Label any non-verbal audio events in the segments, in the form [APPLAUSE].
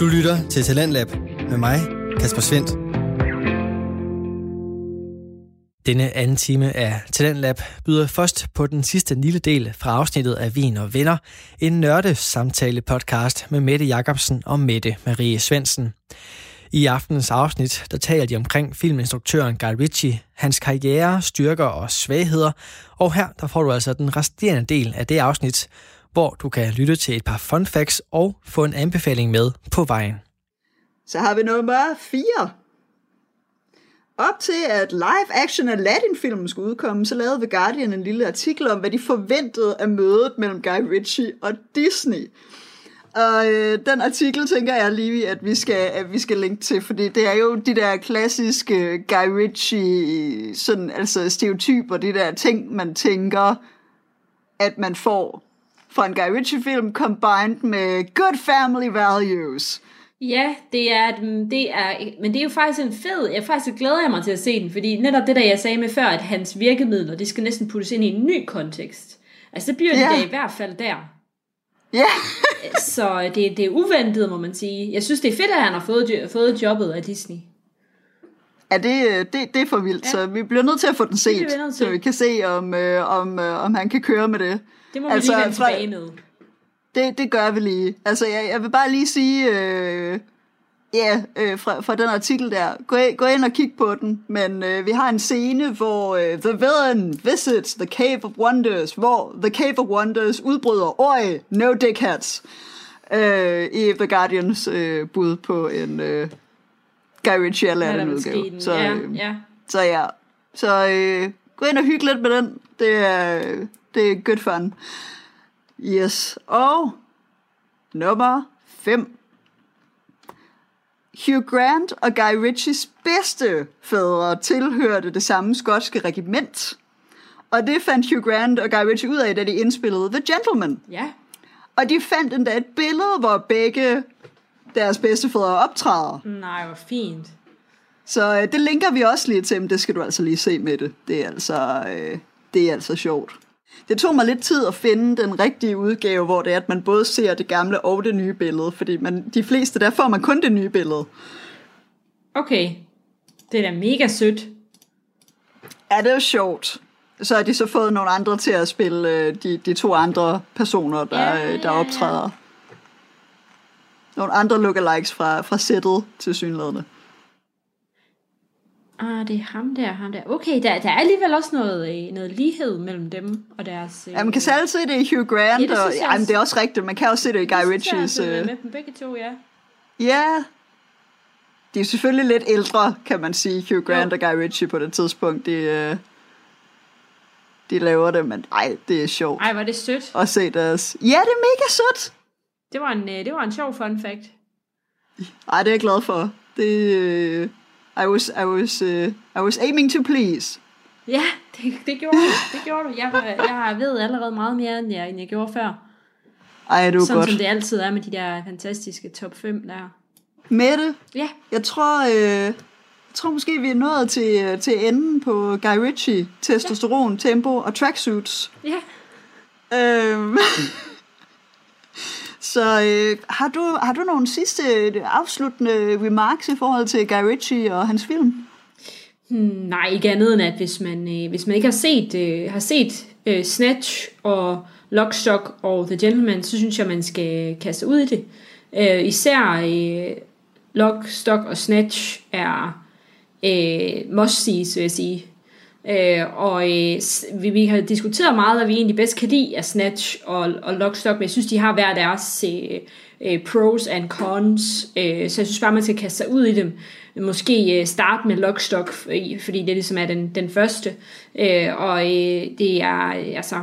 Du lytter til Talentlab med mig, Kasper Svendt. Denne anden time af Talentlab byder først på den sidste lille del fra afsnittet af Vin og Venner, en nørde samtale podcast med Mette Jacobsen og Mette Marie Svensen. I aftenens afsnit, der taler de omkring filminstruktøren Guy Ritchie, hans karriere, styrker og svagheder, og her der får du altså den resterende del af det afsnit, hvor du kan lytte til et par fun facts og få en anbefaling med på vejen. Så har vi nummer 4. Op til at live-action Aladdin-filmen skulle udkomme, så lavede The Guardian en lille artikel om, hvad de forventede af mødet mellem Guy Ritchie og Disney. Og øh, den artikel tænker jeg lige, at vi skal, at vi skal linke til, fordi det er jo de der klassiske øh, Guy Ritchie sådan, altså stereotyper, de der ting, man tænker, at man får fra en Guy Ritchie-film, combined med good family values. Ja, det er, det er, men det er jo faktisk en fed, jeg faktisk glæder jeg mig til at se den, fordi netop det der jeg sagde med før, at hans virkemidler, det skal næsten puttes ind i en ny kontekst. Altså det bliver yeah. det i hvert fald der. Ja. Yeah. [LAUGHS] så det, det er uventet, må man sige. Jeg synes, det er fedt, at han har fået, fået jobbet af Disney. Ja, det, det, det er for vildt, ja. så vi bliver nødt til at få den set, så vi kan se, om, øh, om, øh, om han kan køre med det. Det må vi altså, lige vende tilbage med. Det, det gør vi lige. Altså, jeg, jeg vil bare lige sige, øh, ja, øh, fra, fra den artikel der, gå, gå ind og kig på den, men øh, vi har en scene, hvor øh, The Villain visits the Cave of Wonders, hvor The Cave of Wonders udbryder, oj, no dickheads, øh, i The Guardians øh, bud på en øh, Guy Ritchie Aladdin udgave. Så, øh, ja, ja. så ja, så øh, gå ind og hygge lidt med den, det er, det er good fun. Yes. Og nummer 5. Hugh Grant og Guy Ritchies bedste fædre tilhørte det samme skotske regiment. Og det fandt Hugh Grant og Guy Ritchie ud af, da de indspillede The Gentleman. Ja. Og de fandt endda et billede, hvor begge deres bedstefædre optræder. Nej, hvor fint. Så øh, det linker vi også lige til, men det skal du altså lige se med det. Det er altså, øh, det er altså sjovt. Det tog mig lidt tid at finde den rigtige udgave, hvor det er, at man både ser det gamle og det nye billede, fordi man, de fleste, der får man kun det nye billede. Okay, det er da mega sødt. Ja, det er jo sjovt. Så har de så fået nogle andre til at spille øh, de, de to andre personer, der, ja, ja, ja. der optræder. Nogle andre lookalikes fra, fra sættet til synlædende. Ah, det er ham der, ham der. Okay, der, der er alligevel også noget, øh, noget lighed mellem dem og deres... Ja, man kan selv se det i Hugh Grant, ja, det, og, ja, men det er også rigtigt. Man kan også se det i Guy Ritchies... Det er med dem begge to, ja. Ja. De er selvfølgelig lidt ældre, kan man sige, Hugh Grant jo. og Guy Ritchie på det tidspunkt. De, de laver det, men ej, det er sjovt. Ej, var det sødt. At se deres... Ja, det er mega sødt. Det var en, det var en sjov fun fact. Ej, det er jeg glad for. Det, i was, I was, uh, I was aiming to please. Ja, det, det gjorde du. Det gjorde du. Jeg, jeg ved allerede meget mere, end jeg, end jeg gjorde før. Ej, det Sådan godt. som det altid er med de der fantastiske top 5 der. Mette? Ja? Jeg tror, øh, jeg tror måske, vi er nået til, til enden på Guy Ritchie, testosteron, ja. tempo og tracksuits. Ja. Øhm. [LAUGHS] Så øh, har, du, har du nogle sidste øh, afsluttende remarks i forhold til Guy Ritchie og hans film? Hmm, nej, ikke andet end at hvis man, øh, hvis man ikke har set, øh, har set øh, Snatch og Lockstock og The Gentleman, så synes jeg, man skal kaste ud i det. Øh, især øh, Lockstock og Snatch er øh, must-sees, vil jeg sige. Øh, og øh, vi, vi har diskuteret meget, hvad vi egentlig bedst kan lide af Snatch og, og Lockstock, men jeg synes, de har hver deres øh, øh, pros and cons, øh, så jeg synes bare, man skal kaste sig ud i dem. Måske øh, starte med Lockstock, fordi det ligesom er den, den første. Øh, og øh, det er, altså,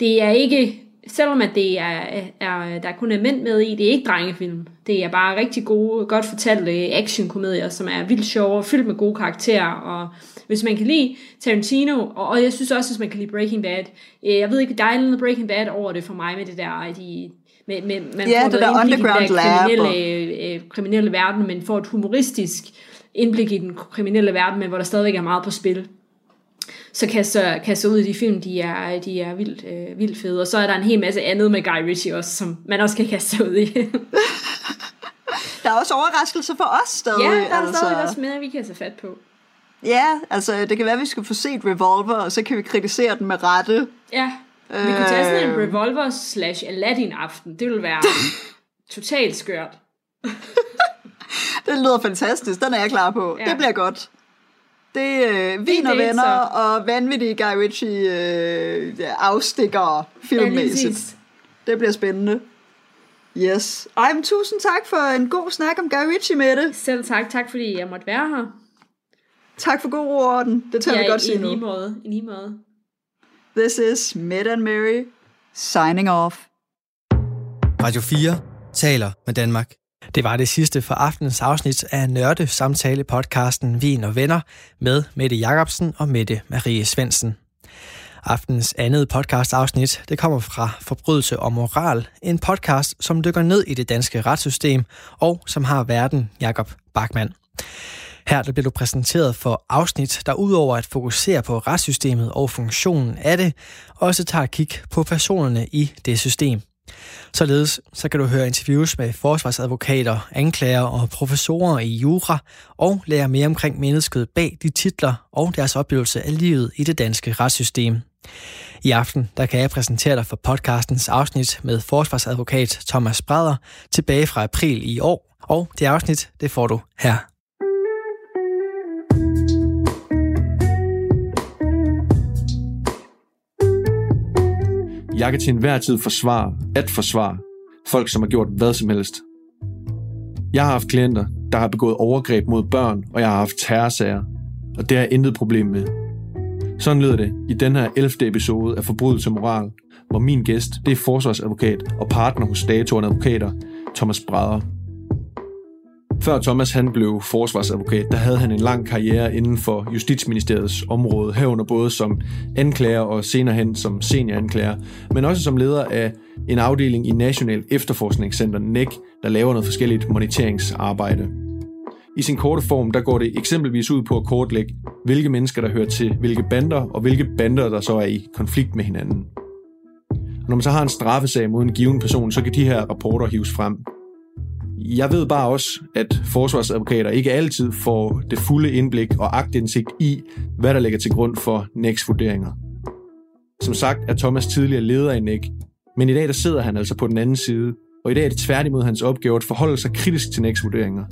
det er ikke, selvom at det er, er, der kun er mænd med i, det er ikke drengefilm. Det er bare rigtig gode, godt fortalte øh, actionkomedier, som er vildt sjove og fyldt med gode karakterer, og hvis man kan lide Tarantino, og, og jeg synes også, hvis man kan lide Breaking Bad, øh, jeg ved ikke, der er noget Breaking Bad over det for mig med det der, de, med, med, man ja, får det der underground i den der kriminelle, øh, kriminelle verden, men får et humoristisk indblik i den kriminelle verden, men hvor der stadigvæk er meget på spil. Så kaster, kaster ud i de film, de er, de er vildt, øh, vildt fede. Og så er der en hel masse andet med Guy Ritchie også, som man også kan kaste ud i. [LAUGHS] der er også overraskelser for os stadig. Ja, der er altså. stadig også mere, vi kan tage fat på. Ja, altså det kan være, at vi skal få set Revolver, og så kan vi kritisere den med rette. Ja, vi kunne tage sådan en Øh. revolver slash Aladdin aften. Det ville være [LAUGHS] totalt skørt. [LAUGHS] Det lyder fantastisk, den er jeg klar på. Ja. Det bliver godt. Det er øh, vin og venner så. og vanvittige Guy Ritchie øh, afstikker filmmæssigt. præcis. det bliver spændende. Yes. Ej, men tusind tak for en god snak om Guy Ritchie med det. Selv tak, tak fordi jeg måtte være her. Tak for god orden. Det tør vi godt i sige lige nu. måde. I lige måde. This is Mid and Mary signing off. Radio 4 taler med Danmark. Det var det sidste for aftenens afsnit af Nørde Samtale podcasten Vin og Venner med Mette Jacobsen og Mette Marie Svensen. Aftens andet podcast afsnit, det kommer fra Forbrydelse og Moral, en podcast, som dykker ned i det danske retssystem og som har verden Jakob Bachmann. Her der bliver du præsenteret for afsnit, der udover at fokusere på retssystemet og funktionen af det, også tager et kig på personerne i det system. Således så kan du høre interviews med forsvarsadvokater, anklager og professorer i jura, og lære mere omkring mennesket bag de titler og deres oplevelse af livet i det danske retssystem. I aften der kan jeg præsentere dig for podcastens afsnit med forsvarsadvokat Thomas Brader tilbage fra april i år, og det afsnit det får du her. Jeg kan til enhver tid forsvare, at forsvare folk, som har gjort hvad som helst. Jeg har haft klienter, der har begået overgreb mod børn, og jeg har haft terrorsager, og det har jeg intet problem med. Sådan lyder det i den her 11. episode af Forbrydelse og Moral, hvor min gæst det er forsvarsadvokat og partner hos Datoren Advokater, Thomas Brader. Før Thomas han blev forsvarsadvokat, der havde han en lang karriere inden for Justitsministeriets område, herunder både som anklager og senere hen som senioranklager, men også som leder af en afdeling i National Efterforskningscenter NEC, der laver noget forskelligt moniteringsarbejde. I sin korte form, der går det eksempelvis ud på at kortlægge, hvilke mennesker, der hører til hvilke bander, og hvilke bander, der så er i konflikt med hinanden. Og når man så har en straffesag mod en given person, så kan de her rapporter hives frem. Jeg ved bare også, at forsvarsadvokater ikke altid får det fulde indblik og agtindsigt i, hvad der ligger til grund for NECs vurderinger. Som sagt er Thomas tidligere leder i NEC, men i dag der sidder han altså på den anden side, og i dag er det tværtimod hans opgave at forholde sig kritisk til NECs vurderinger.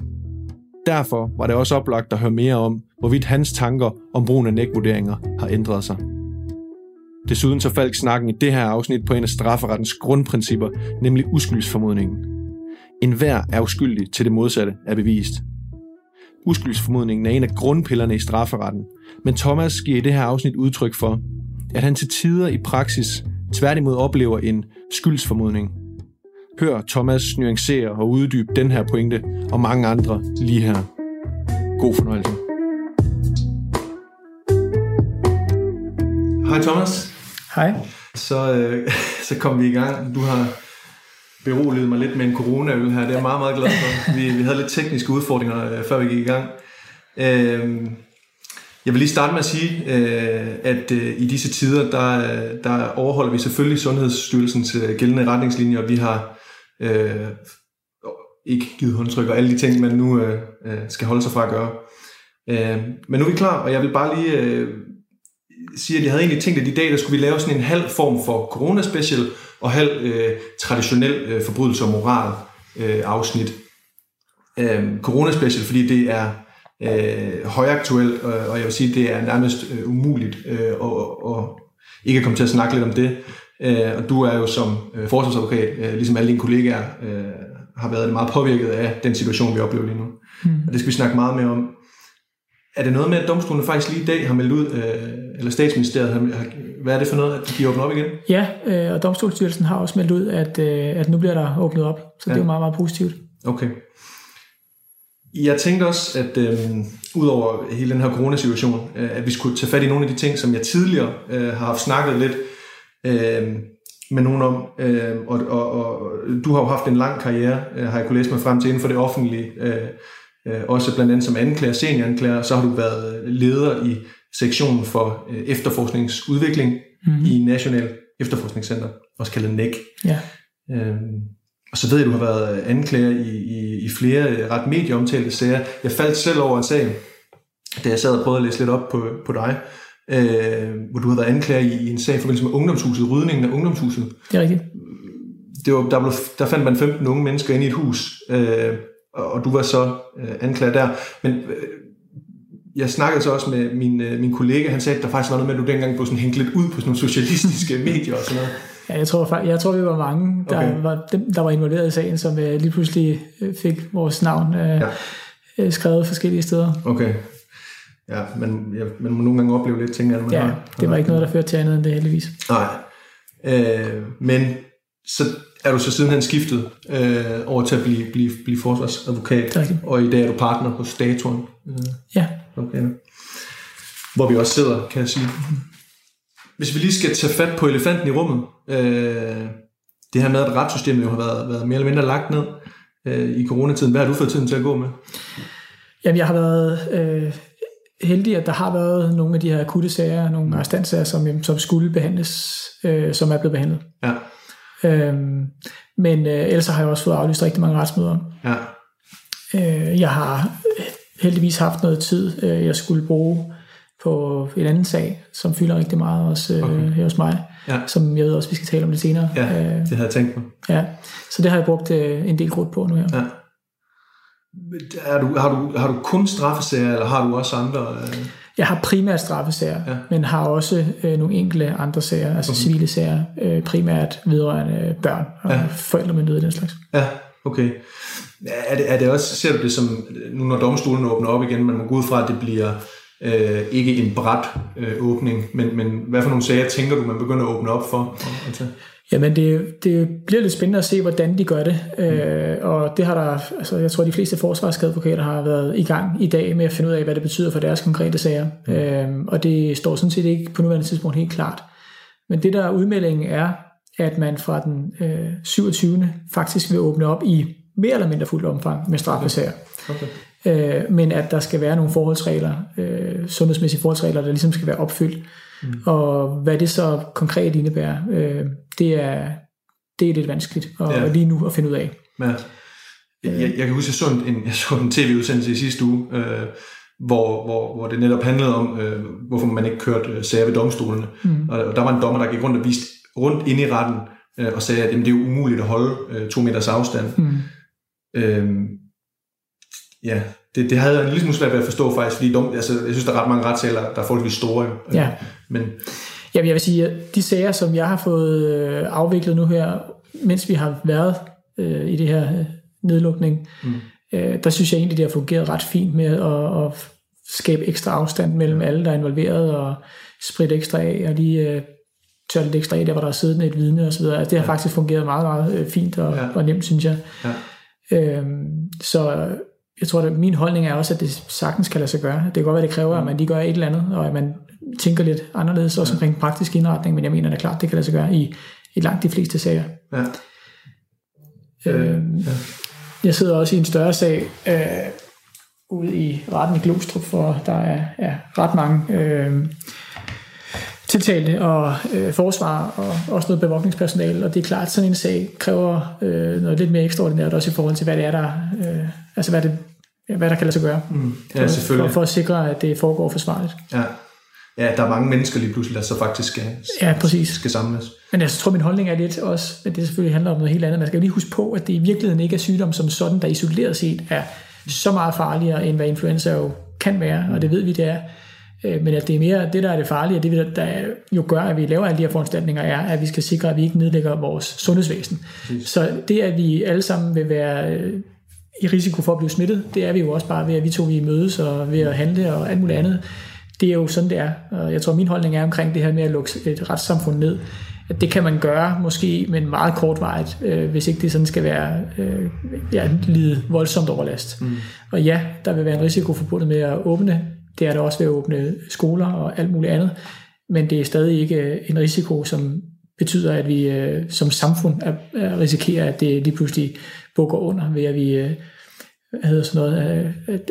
Derfor var det også oplagt at høre mere om, hvorvidt hans tanker om brugen af NEC-vurderinger har ændret sig. Desuden så faldt snakken i det her afsnit på en af strafferettens grundprincipper, nemlig uskyldsformodningen. En hver er uskyldig til det modsatte er bevist. Uskyldsformodningen er en af grundpillerne i strafferetten, men Thomas giver i det her afsnit udtryk for, at han til tider i praksis tværtimod oplever en skyldsformodning. Hør Thomas nuancere og uddybe den her pointe og mange andre lige her. God fornøjelse. Hej Thomas. Hej. Så, øh, [LAUGHS] så kom vi i gang. Du har beroliget mig lidt med en coronaøl her. Det er jeg meget, meget glad for. Vi, vi havde lidt tekniske udfordringer, øh, før vi gik i gang. Øh, jeg vil lige starte med at sige, øh, at øh, i disse tider, der, der overholder vi selvfølgelig Sundhedsstyrelsens gældende retningslinjer. Vi har øh, ikke givet håndtryk og alle de ting, man nu øh, øh, skal holde sig fra at gøre. Øh, men nu er vi klar, og jeg vil bare lige øh, sige, at jeg havde egentlig tænkt, at i dag der skulle vi lave sådan en halv form for corona-special, og halv øh, traditionel øh, forbrydelse og moral øh, afsnit. Øh, corona-special, fordi det er øh, højaktuelt, og, og jeg vil sige, det er nærmest øh, umuligt øh, og, og ikke at komme til at snakke lidt om det. Øh, og du er jo som øh, forsvarsadvokat, øh, ligesom alle dine kollegaer, øh, har været meget påvirket af den situation, vi oplever lige nu. Mm. Og det skal vi snakke meget mere om. Er det noget med, at domstolen faktisk lige i dag har meldt ud, øh, eller statsministeriet, har, har, hvad er det for noget, at de åbner op igen? Ja, øh, og Domstolsstyrelsen har også meldt ud, at, øh, at nu bliver der åbnet op. Så ja. det er jo meget, meget positivt. Okay. Jeg tænkte også, at øh, udover hele den her coronasituation, øh, at vi skulle tage fat i nogle af de ting, som jeg tidligere øh, har haft snakket lidt øh, med nogen om. Øh, og, og, og du har jo haft en lang karriere, øh, har jeg kunne læse mig frem til, inden for det offentlige. Øh, øh, også blandt andet som anklager, senioranklager. Så har du været leder i sektionen for øh, efterforskningsudvikling mm-hmm. i National Efterforskningscenter, også kaldet NEC. Ja. Øh, Og så ved jeg, du har været anklager i, i, i flere ret medieomtalte sager. Jeg faldt selv over en sag, da jeg sad og prøvede at læse lidt op på, på dig, øh, hvor du har været anklager i, i en sag i forbindelse med ungdomshuset, rydningen af ungdomshuset. Det er rigtigt. Det var, der, blev, der fandt man 15 unge mennesker inde i et hus, øh, og, og du var så øh, anklager der. Men øh, jeg snakkede så også med min, øh, min kollega, han sagde, at der faktisk var noget med, at du dengang blev sådan hængt lidt ud på sådan nogle socialistiske [LAUGHS] medier og sådan noget. Ja, jeg tror, jeg tror vi var mange, der, okay. var, dem, der var involveret i sagen, som øh, lige pludselig øh, fik vores navn øh, ja. øh, skrevet forskellige steder. Okay. Ja, men ja, man må nogle gange opleve lidt ting, at man Ja, har, det var ikke noget, der førte til andet end det heldigvis. Nej. Øh, men så er du så sidenhen skiftet øh, over til at blive, blive, blive forsvarsadvokat, og i dag er du partner hos Datoren. Øh, Ja, okay. Hvor vi også sidder, kan jeg sige. Hvis vi lige skal tage fat på elefanten i rummet, øh, det her med, at retssystemet jo har været, været mere eller mindre lagt ned øh, i coronatiden. Hvad har du fået tiden til at gå med? Jamen, jeg har været øh, heldig, at der har været nogle af de her akutte sager, nogle arrestantsager, som, som skulle behandles, øh, som er blevet behandlet. Ja, Øhm, men øh, ellers har jeg også fået aflyst rigtig mange retsmøder. ja, Øh, jeg har heldigvis haft noget tid, øh, jeg skulle bruge på en anden sag, som fylder rigtig meget også øh, Okay. her hos mig, Ja. som jeg ved også, vi skal tale om lidt senere. ja, Øh, det havde jeg tænkt mig. ja. Så det har jeg brugt øh, en del krudt på nu her. Ja. Er du, har, du, har du kun straffesager, eller har du også andre? Øh? Jeg har primært straffesager, Ja. men har også øh, nogle enkelte andre sager, altså Okay. civile sager, øh, primært vedrørende børn og ja. forældremyndighed og den slags. Ja, okay. Er det, er det også, ser du det som, nu når domstolen åbner op igen, man må gå ud fra, at det bliver øh, ikke en bræt øh, åbning, men, men hvad for nogle sager tænker du, man begynder at åbne op for? Jamen, det, det bliver lidt spændende at se, hvordan de gør det. Mm. Øh, og det har der, altså jeg tror, de fleste forsvarsadvokater har været i gang i dag med at finde ud af, hvad det betyder for deres konkrete sager. Mm. Øh, og det står sådan set ikke på nuværende tidspunkt helt klart. Men det der udmeldingen er, at man fra den øh, 27. faktisk vil åbne op i mere eller mindre fuldt omfang med straffesager. Okay. Øh, men at der skal være nogle forholdsregler, øh, sundhedsmæssige forholdsregler, der ligesom skal være opfyldt. Mm. Og hvad det så konkret indebærer, øh, det, er, det er lidt vanskeligt at, Ja. lige nu at finde ud af. Ja. Jeg, jeg kan huske, jeg så en, jeg så en tv-udsendelse i sidste uge, øh, hvor, hvor, hvor det netop handlede om, øh, hvorfor man ikke kørte øh, sager ved domstolene. Mm. Og, og der var en dommer, der gik rundt og viste rundt ind i retten, øh, og sagde, at jamen, det er jo umuligt at holde øh, to meters afstand. Mm. Øhm, ja, det, det havde jeg en lille smule svært ved at forstå faktisk, fordi dom, altså, jeg synes, der er ret mange retssaler, der er forholdsvis store. Ja. Men Jamen, jeg vil sige, at de sager, som jeg har fået øh, afviklet nu her, mens vi har været øh, i det her øh, nedlukning, mm. øh, der synes jeg egentlig, det har fungeret ret fint med at, at skabe ekstra afstand mellem alle, der er involveret, og spritte ekstra af, og lige øh, tørre lidt ekstra af, der hvor der er siddende et vidne osv. Altså, det har ja. faktisk fungeret meget, meget øh, fint og, ja. og nemt, synes jeg. ja, Øhm, så jeg tror, at min holdning er også, at det sagtens kan lade sig gøre. Det kan godt være, det kræver, at man lige gør et eller andet, og at man tænker lidt anderledes også omkring praktisk indretning, men jeg mener da klart, det kan lade sig gøre i, i langt de fleste sager. ja, Øhm, ja. jeg sidder også i en større sag øh, ude i retten i Glostrup, for der er, er ret mange øh, tiltalte og øh, forsvar og også noget bevogtningspersonale, og det er klart, at sådan en sag kræver øh, noget lidt mere ekstraordinært også i forhold til, hvad det er, der, øh, altså hvad, det, hvad der kan lade sig gøre. Mm. ja selvfølgelig. For, for at sikre, at det foregår forsvarligt. Ja. ja, der er mange mennesker lige pludselig, der så faktisk skal, Ja, præcis. skal samles. Men jeg tror, min holdning er lidt også, at det selvfølgelig handler om noget helt andet. Man skal jo lige huske på, at det i virkeligheden ikke er sygdom som sådan, der isoleret set er så meget farligere, end hvad influenza jo kan være, og det ved vi, det er. Øh, Men at det er mere det, der er det farlige, og det, der jo gør, at vi laver alle de her foranstaltninger, er, at vi skal sikre, at vi ikke nedlægger vores sundhedsvæsen. Så det, at vi alle sammen vil være øh, i risiko for at blive smittet, det er vi jo også bare ved, at vi to vi mødes og ved at handle og alt muligt andet. Det er jo sådan, det er. Og jeg tror, min holdning er omkring det her med at lukke et retssamfund ned, at det kan man gøre måske, men meget kortvarigt, øh, hvis ikke det sådan skal være øh, ja, lide voldsomt overlast. Mm. Og ja, der vil være en risiko forbundet med at åbne. Det er der også ved at åbne skoler og alt muligt andet. Men det er stadig ikke en risiko, som betyder, at vi øh, som samfund er, er risikerer, at det lige pludselig bukker under, ved at vi øh, hedder sådan noget, øh, at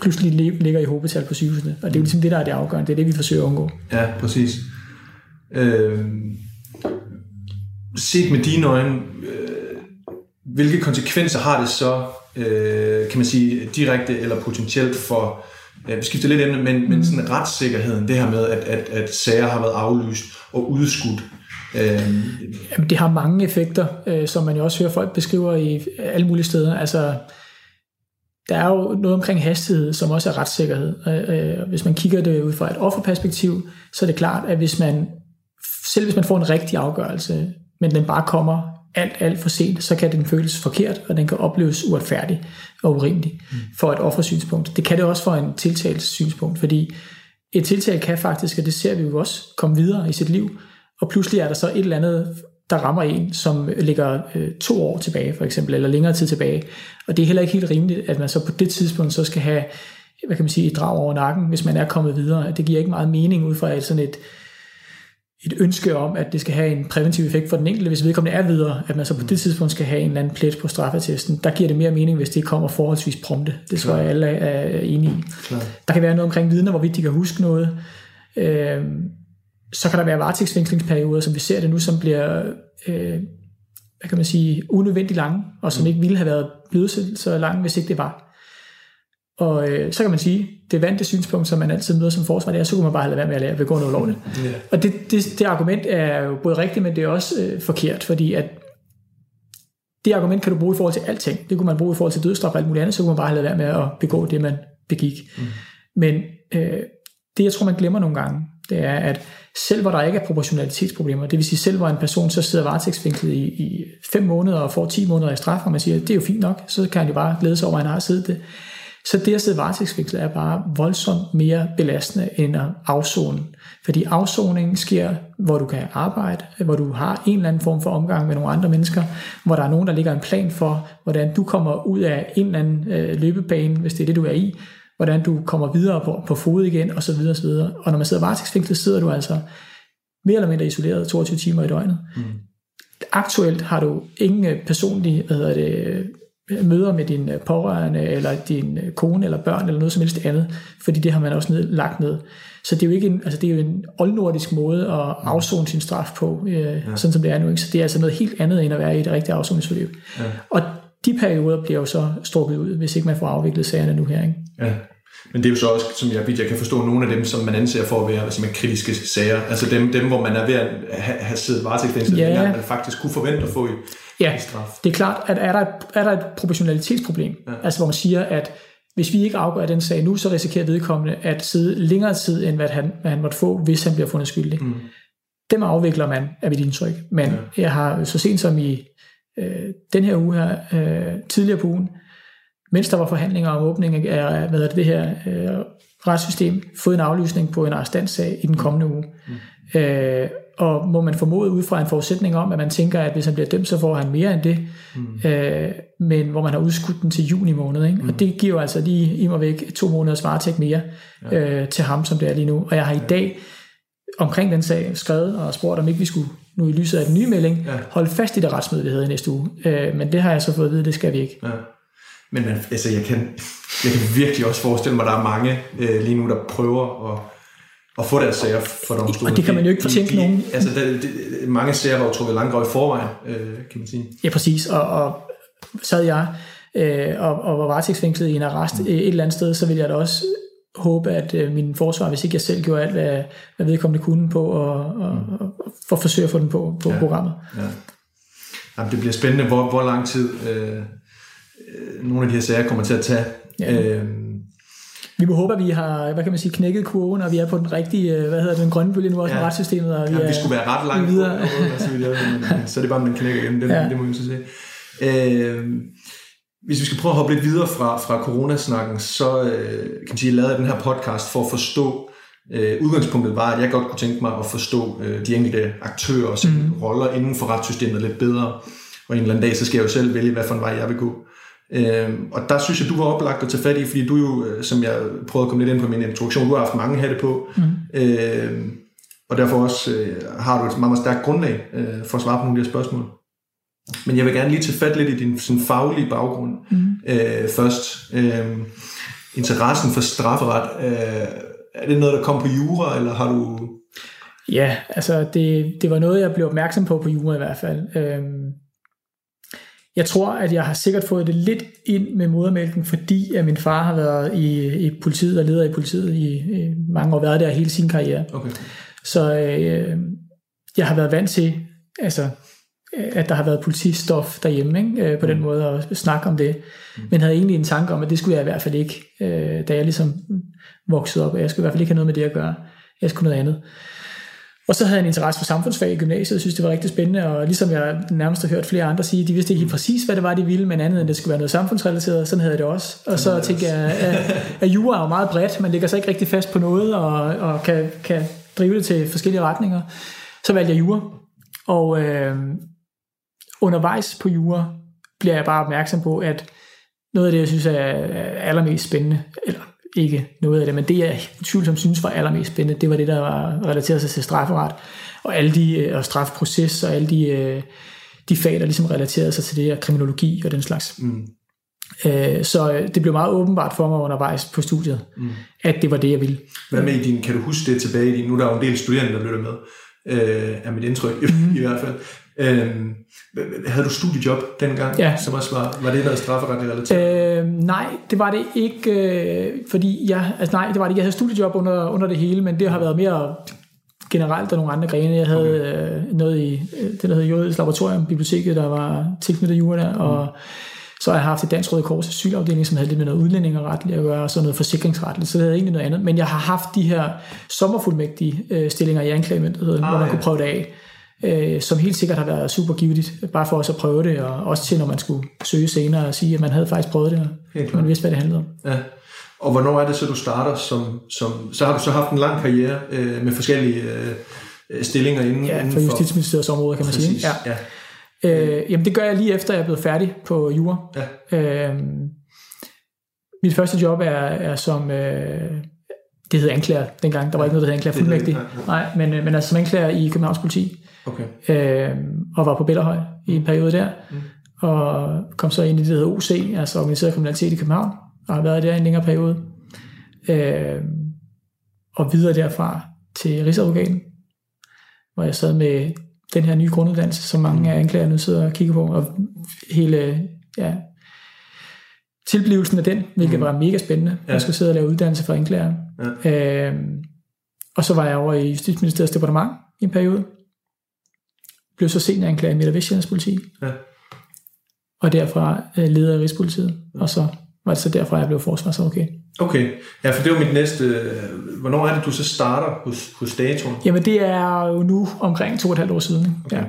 pludselig li- ligger i hovedbetal på sygehusene. Og det er jo ligesom det, der er det afgørende. Det er det, vi forsøger at undgå. Ja, præcis. Øh, set med dine øjne, øh, hvilke konsekvenser har det så, øh, kan man sige, direkte eller potentielt for, øh, vi skifter lidt emne, men, men sådan retssikkerheden, det her med, at, at, at sager har været aflyst og udskudt. Øh, Jamen, det har mange effekter, øh, som man jo også hører folk beskriver i alle mulige steder. Altså, der er jo noget omkring hastighed, som også er retssikkerhed. Øh, øh, hvis man kigger det ud fra et offerperspektiv, så er det klart, at hvis man, selv hvis man får en rigtig afgørelse, men den bare kommer alt, alt for sent, så kan den føles forkert, og den kan opleves uretfærdig og urimelig mm. for et offersynspunkt. Det kan det også for en tiltalt synspunkt, fordi et tiltalt kan faktisk, og det ser vi jo også, komme videre i sit liv, og pludselig er der så et eller andet, der rammer en, som ligger øh, to år tilbage, for eksempel, eller længere tid tilbage. Og det er heller ikke helt rimeligt, at man så på det tidspunkt så skal have, hvad kan man sige, et drag over nakken, hvis man er kommet videre. Det giver ikke meget mening ud fra et sådan et, et ønske om, at det skal have en præventiv effekt for den enkelte, hvis vedkommende er videre, at man så på det tidspunkt skal have en eller anden plet på straffetesten. Der giver det mere mening, hvis det kommer forholdsvis prompte. Det tror jeg, alle er enige i. Klar. Der kan være noget omkring vidner, hvorvidt de kan huske noget. Øh, så kan der være varetægtsfængslingsperioder, som vi ser det nu, som bliver øh, hvad kan man sige, unødvendigt lange, og som mm. ikke ville have været blevet så, lange, hvis ikke det var. Og øh, så kan man sige, det vante synspunkt, som man altid møder som forsvar, det er, så kunne man bare have lade være med at begå noget lovligt. Yeah. Og det, det, det argument er jo både rigtigt, men det er også øh, forkert, fordi at det argument kan du bruge i forhold til alting. Det kunne man bruge i forhold til dødsstraf og alt muligt andet, så kunne man bare have lade være med at begå det, man begik. Mm. Men øh, det, jeg tror, man glemmer nogle gange, det er, at selv hvor der ikke er proportionalitetsproblemer, det vil sige selv hvor en person så sidder varetægtsfængslet i, i fem måneder og får 10 måneder i straf, og man siger, det er jo fint nok, så kan han jo bare glæde sig over, at han har siddet det. Så det at sidde varetægtsfængslet er bare voldsomt mere belastende end at afzone. Fordi afsoningen sker, hvor du kan arbejde, hvor du har en eller anden form for omgang med nogle andre mennesker, hvor der er nogen, der ligger en plan for, hvordan du kommer ud af en eller anden øh, løbebane, hvis det er det, du er i, hvordan du kommer videre på, på fod igen, og så videre, og så videre. Og når man sidder varetægtsfængslet, sidder du altså mere eller mindre isoleret 22 timer i døgnet. Mm. Aktuelt har du ingen øh, personlige hvad hedder det, øh, møder med din øh, pårørende, eller din kone, eller børn, eller noget som helst andet, fordi det har man også ned, lagt ned. Så det er jo ikke en, altså det er jo en oldnordisk måde at mm. afzone sin straf på, øh, ja. sådan som det er nu. Ikke? Så det er altså noget helt andet, end at være i et rigtigt afzoningsforløb. Ja. Og de perioder bliver jo så strukket ud, hvis ikke man får afviklet sagerne nu her. Ikke? Ja. Men det er jo så også, som jeg, jeg kan forstå, nogle af dem, som man anser for at være hvad man, kritiske sager. Altså dem, dem, hvor man er ved at have, have siddet varetægtsfængslet, ja. man faktisk kunne forvente at få i, ja. i straf. det er klart, at er der, et, er der et proportionalitetsproblem, ja. altså hvor man siger, at hvis vi ikke afgør den sag nu, så risikerer vedkommende at sidde længere tid, end hvad han, hvad han måtte få, hvis han bliver fundet skyldig. Mm. Dem afvikler man, er mit indtryk. Men ja. jeg har så sent som i øh, den her uge her, øh, tidligere på ugen, mens der var forhandlinger om åbning af hvad det, det her øh, retssystem, fået en aflysning på en arrestantsag i den kommende uge. Mm. Øh, og må man formode ud fra en forudsætning om, at man tænker, at hvis han bliver dømt, så får han mere end det, mm. øh, men hvor man har udskudt den til juni måned. Ikke? Mm. Og det giver altså lige i mig væk to måneders varetægt mere ja. øh, til ham, som det er lige nu. Og jeg har i dag omkring den sag skrevet og spurgt, om ikke vi skulle, nu i lyset af den nye melding, ja. holde fast i det retsmøde, vi havde i næste uge. Øh, men det har jeg så fået at vide, det skal vi ikke. Ja. Men man, altså, jeg, kan, jeg kan virkelig også forestille mig, at der er mange øh, lige nu, der prøver at, at få deres sager for domstolen. Og det kan man jo ikke fortænke nogen. Altså, der, de, mange sager var jo trukket langt i forvejen, øh, kan man sige. Ja, præcis. Og, og sad jeg øh, og, og var varetægtsfængslet i en arrest mm. et eller andet sted, så ville jeg da også håbe, at øh, min forsvar, hvis ikke jeg selv gjorde alt, hvad, hvad vedkommende kunne på, og, og, mm. For at forsøge at få den på, på ja. programmet. Ja. Jamen, det bliver spændende, hvor, hvor lang tid... Øh, øh, nogle af de her sager kommer til at tage. Ja. Øhm, vi må håbe, at vi har, hvad kan man sige, knækket kurven, og vi er på den rigtige, øh, hvad hedder det, den grønne bølge nu også ja. med retssystemet. Og vi, ja, vi skulle være ret langt videre. På, så, så er det bare, man knækker igen, det, ja. det må vi så se. Øhm, hvis vi skal prøve at hoppe lidt videre fra, fra coronasnakken, så øh, kan man sige, at jeg lavede den her podcast for at forstå, øh, udgangspunktet var, at jeg godt kunne tænke mig at forstå øh, de enkelte aktører og mm. roller inden for retssystemet lidt bedre. Og en eller anden dag, så skal jeg jo selv vælge, hvad for en vej jeg vil gå. Øh, og der synes jeg, du var oplagt at tage fat i, fordi du jo, øh, som jeg prøvede at komme lidt ind på min introduktion, du har haft mange hatte på, mm. øh, og derfor også øh, har du et meget, meget stærkt grundlag øh, for at svare på nogle af de her spørgsmål. Men jeg vil gerne lige tage fat lidt i din sådan, faglige baggrund mm. øh, først. Øh, interessen for strafferet, øh, er det noget, der kom på jura, eller har du... Ja, altså det, det var noget, jeg blev opmærksom på på jura i hvert fald. Øh, jeg tror, at jeg har sikkert fået det lidt ind med modermælken, fordi at min far har været i, i politiet og leder i politiet i, i mange år, været der hele sin karriere. Okay. Så øh, jeg har været vant til, altså, at der har været politistof derhjemme, ikke? Øh, på den måde at snakke om det. Men havde egentlig en tanke om, at det skulle jeg i hvert fald ikke, øh, da jeg ligesom voksede op. Jeg skulle i hvert fald ikke have noget med det at gøre. Jeg skulle noget andet. Og så havde jeg en interesse for samfundsfag i gymnasiet, jeg synes, det var rigtig spændende, og ligesom jeg nærmest har hørt flere andre sige, de vidste ikke helt præcis, hvad det var, de ville, men andet end det skulle være noget samfundsrelateret, sådan havde jeg det også. Og så tænkte jeg, at, at jura er jo meget bredt, man ligger sig ikke rigtig fast på noget, og, og kan, kan drive det til forskellige retninger. Så valgte jeg jura, og øh, undervejs på jura bliver jeg bare opmærksom på, at noget af det, jeg synes er allermest spændende, eller ikke noget af det, men det jeg tvivlsomt synes var allermest spændende, det var det, der var relateret sig til strafferet, og alle de, øh, og strafproces, og alle de, øh, de fag, der ligesom relaterede sig til det, og kriminologi og den slags. Mm. Så det blev meget åbenbart for mig undervejs på studiet, mm. at det var det, jeg ville. Hvad med din, kan du huske det tilbage i din, nu er der jo en del studerende, der lytter med, øh, er mit indtryk mm. [LAUGHS] i hvert fald. Øhm, havde du studiejob dengang, ja. som også var, var det noget strafferetligt relateret? Øh, nej, det var det ikke, øh, fordi jeg, altså nej, det var det ikke. Jeg havde studiejob under, under det hele, men det har været mere generelt af nogle andre grene. Jeg havde okay. øh, noget i det, der hedder Juridisk Laboratorium, biblioteket, der var tilknyttet jura der, og mm. så har jeg haft et Dansk Røde Kors asylafdeling, som havde lidt med noget udlænding og retligt at gøre, og så noget forsikringsretligt, så det havde egentlig noget andet. Men jeg har haft de her sommerfuldmægtige øh, stillinger i anklagemyndigheden, ah, hvor man ja. kunne prøve det af øh, som helt sikkert har været super givetigt, bare for os at prøve det, og også til, når man skulle søge senere og sige, at man havde faktisk prøvet det, og man vidste, hvad det handlede om. Ja. Og hvornår er det så, du starter som, som så har du så haft en lang karriere øh, med forskellige øh, stillinger inden, ja, inden for Justitsministeriets område, kan man Præcis. sige. Ja. Ja. Øh, jamen det gør jeg lige efter, jeg er blevet færdig på jura. Ja. Øh, mit første job er, er som, øh, det hed anklager dengang, der var ikke noget, der hed anklager fuldmægtig. Nej, men, øh, men altså som anklager i Københavns politi. Okay. Øh, og var på Bellerhøj i en periode der. Mm. Og kom så ind i det, der hedder OC, altså organiseret kriminalitet i København, og har været der i en længere periode. Øh, og videre derfra til Rigsadvokaten, hvor jeg sad med den her nye grunduddannelse, som mange af anklagerne nu sidder og kigger på, og hele ja, tilblivelsen af den, hvilket mm. var mega spændende. Ja. Jeg skulle sidde og lave uddannelse for anklager. Ja. Øh, og så var jeg over i Justitsministeriets departement i en periode, blev så senior anklaget i Midt- og Vestjyllands politi. Ja. Og derfra øh, leder af Rigspolitiet. Og så var det så derfra, jeg blev forsvarsadvokat. Okay, ja, for det var mit næste... Hvornår er det, du så starter hos, hos datoren? Jamen, det er jo nu omkring to og et halvt år siden. Okay. Ja.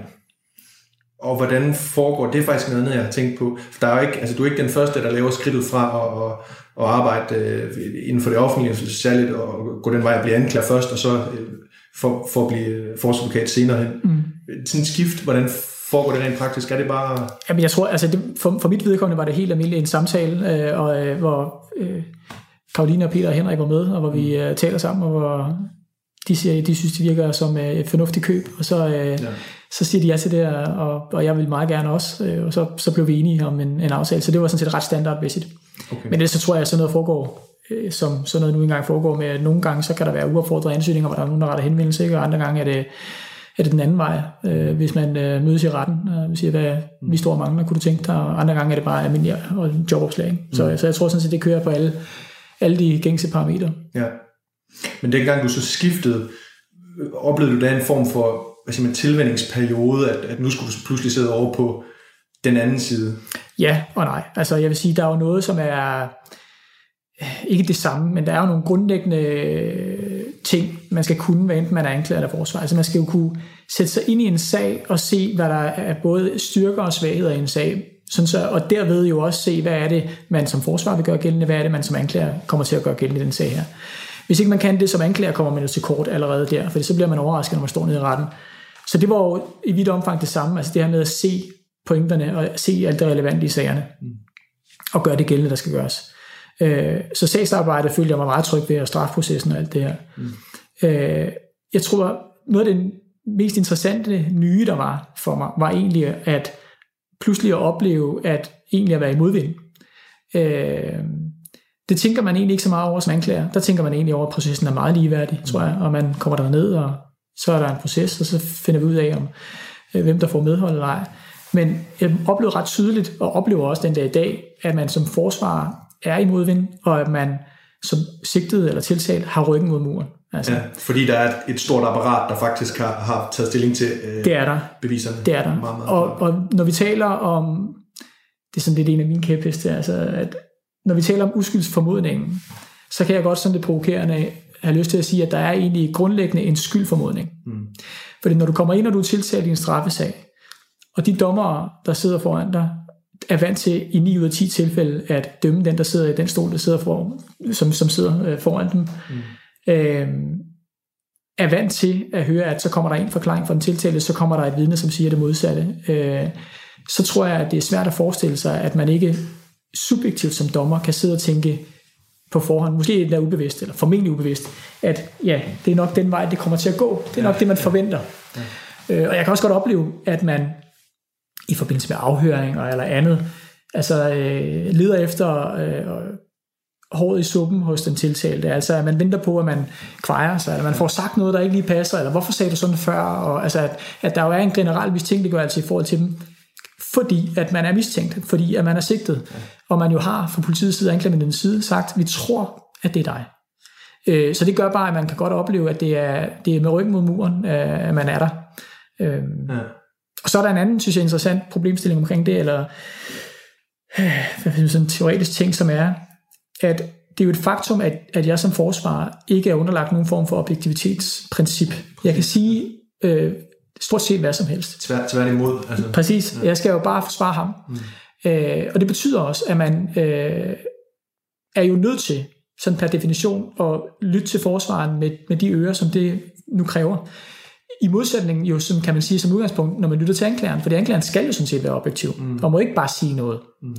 Og hvordan foregår det? er faktisk noget jeg har tænkt på. For der er jo ikke, altså, du er ikke den første, der laver skridtet fra at, at, at arbejde øh, inden for det offentlige, særligt at gå den vej at blive anklaget først, og så øh, for, for at blive forsvarsadvokat senere hen. Mm sådan skift, hvordan foregår det rent praktisk? Er det bare... Jamen, jeg tror, altså det, for, for mit vedkommende var det helt almindeligt en samtale, øh, og, øh, hvor øh, Karoline og Peter og Henrik var med, og hvor vi øh, taler sammen, og hvor de siger, de synes, det virker som øh, et fornuftigt køb, og så, øh, ja. så siger de ja til det, og, og jeg vil meget gerne også, øh, og så, så blev vi enige om en, en aftale, så det var sådan set ret standardmæssigt. Okay. Men det så tror jeg, at sådan noget foregår, øh, som sådan noget nu engang foregår med, at nogle gange, så kan der være uaffordrede ansøgninger, hvor der er nogen, der retter henvendelse, og andre gange er det er det den anden vej, øh, hvis man øh, mødes i retten og øh, siger, hvad vi står og mangler, kunne du tænke dig, og andre gange er det bare almindelig og jobopslag. Mm. Så, så jeg tror sådan set, det kører på alle, alle de gængse parametre. Ja. Men dengang du så skiftede, oplevede du da en form for hvad siger man, tilvændingsperiode, at, at nu skulle du pludselig sidde over på den anden side? Ja og nej. Altså jeg vil sige, der er jo noget, som er ikke det samme, men der er jo nogle grundlæggende ting, man skal kunne, hvad enten man er anklaget eller forsvar. Altså man skal jo kunne sætte sig ind i en sag og se, hvad der er både styrker og svagheder i en sag, sådan så, og derved jo også se, hvad er det, man som forsvar vil gøre gældende, hvad er det, man som anklager kommer til at gøre gældende i den sag her. Hvis ikke man kan det som anklager, kommer man jo til kort allerede der, for så bliver man overrasket, når man står nede i retten. Så det var jo i vidt omfang det samme, altså det her med at se pointerne og se alt det relevante i sagerne, og gøre det gældende, der skal gøres. Øh, så sagsarbejdet følte jeg mig meget tryg ved, og strafprocessen og alt det her. Mm. Øh, jeg tror, noget af det mest interessante nye, der var for mig, var egentlig at pludselig at opleve, at egentlig at være i modvind. Øh, det tænker man egentlig ikke så meget over som anklager. Der tænker man egentlig over, at processen er meget ligeværdig, tror jeg, og man kommer der ned og så er der en proces, og så finder vi ud af, om hvem der får medhold eller ej. Men jeg oplevede ret tydeligt, og oplever også den dag i dag, at man som forsvarer er i modvind, og at man som sigtet eller tiltalt har ryggen mod muren. Altså, ja, fordi der er et, et stort apparat, der faktisk har, har taget stilling til øh, det er der. beviserne. Det er der. Meget, meget og, og når vi taler om, det er sådan lidt en af mine kæpheste, altså at når vi taler om uskyldsformodningen, så kan jeg godt sådan lidt provokerende have lyst til at sige, at der er egentlig grundlæggende en skyldformodning. Mm. Fordi når du kommer ind, og du er tiltalt i en straffesag, og de dommere, der sidder foran dig, er vant til i 9 ud af 10 tilfælde at dømme den, der sidder i den stol, der sidder for, som, som sidder øh, foran dem, mm. øh, er vant til at høre, at så kommer der en forklaring fra den tiltalte, så kommer der et vidne, som siger det modsatte. Øh, så tror jeg, at det er svært at forestille sig, at man ikke subjektivt som dommer kan sidde og tænke på forhånd, måske er ubevidst, eller formentlig ubevidst, at ja, det er nok den vej, det kommer til at gå. Det er nok ja, det, man forventer. Ja. Øh, og jeg kan også godt opleve, at man i forbindelse med afhøringer eller andet, altså øh, leder efter øh, håret i suppen hos den tiltalte. Altså at man venter på, at man kvejer sig, eller man får sagt noget, der ikke lige passer, eller hvorfor sagde du sådan før? Og, altså at, at der jo er en generel mistænkeliggørelse i forhold til dem, fordi at man er mistænkt, fordi at man er sigtet, og man jo har fra politiets side og anklagemyndighedens side sagt, vi tror, at det er dig. Øh, så det gør bare, at man kan godt opleve, at det er, det er med ryggen mod muren, øh, at man er der. Øh, ja. Og så er der en anden, synes jeg, interessant problemstilling omkring det, eller hvad sådan en teoretisk ting, som er, at det er jo et faktum, at, at jeg som forsvarer ikke er underlagt nogen form for objektivitetsprincip. Jeg kan sige øh, stort set hvad som helst. Tvær, tværtimod. Altså. Præcis. Ja. Jeg skal jo bare forsvare ham. Mm. Øh, og det betyder også, at man øh, er jo nødt til, sådan per definition, at lytte til forsvaren med, med de ører, som det nu kræver. I modsætning jo, som kan man sige som udgangspunkt, når man lytter til anklageren, for anklageren skal jo sådan set være objektiv, mm. og må ikke bare sige noget. Mm.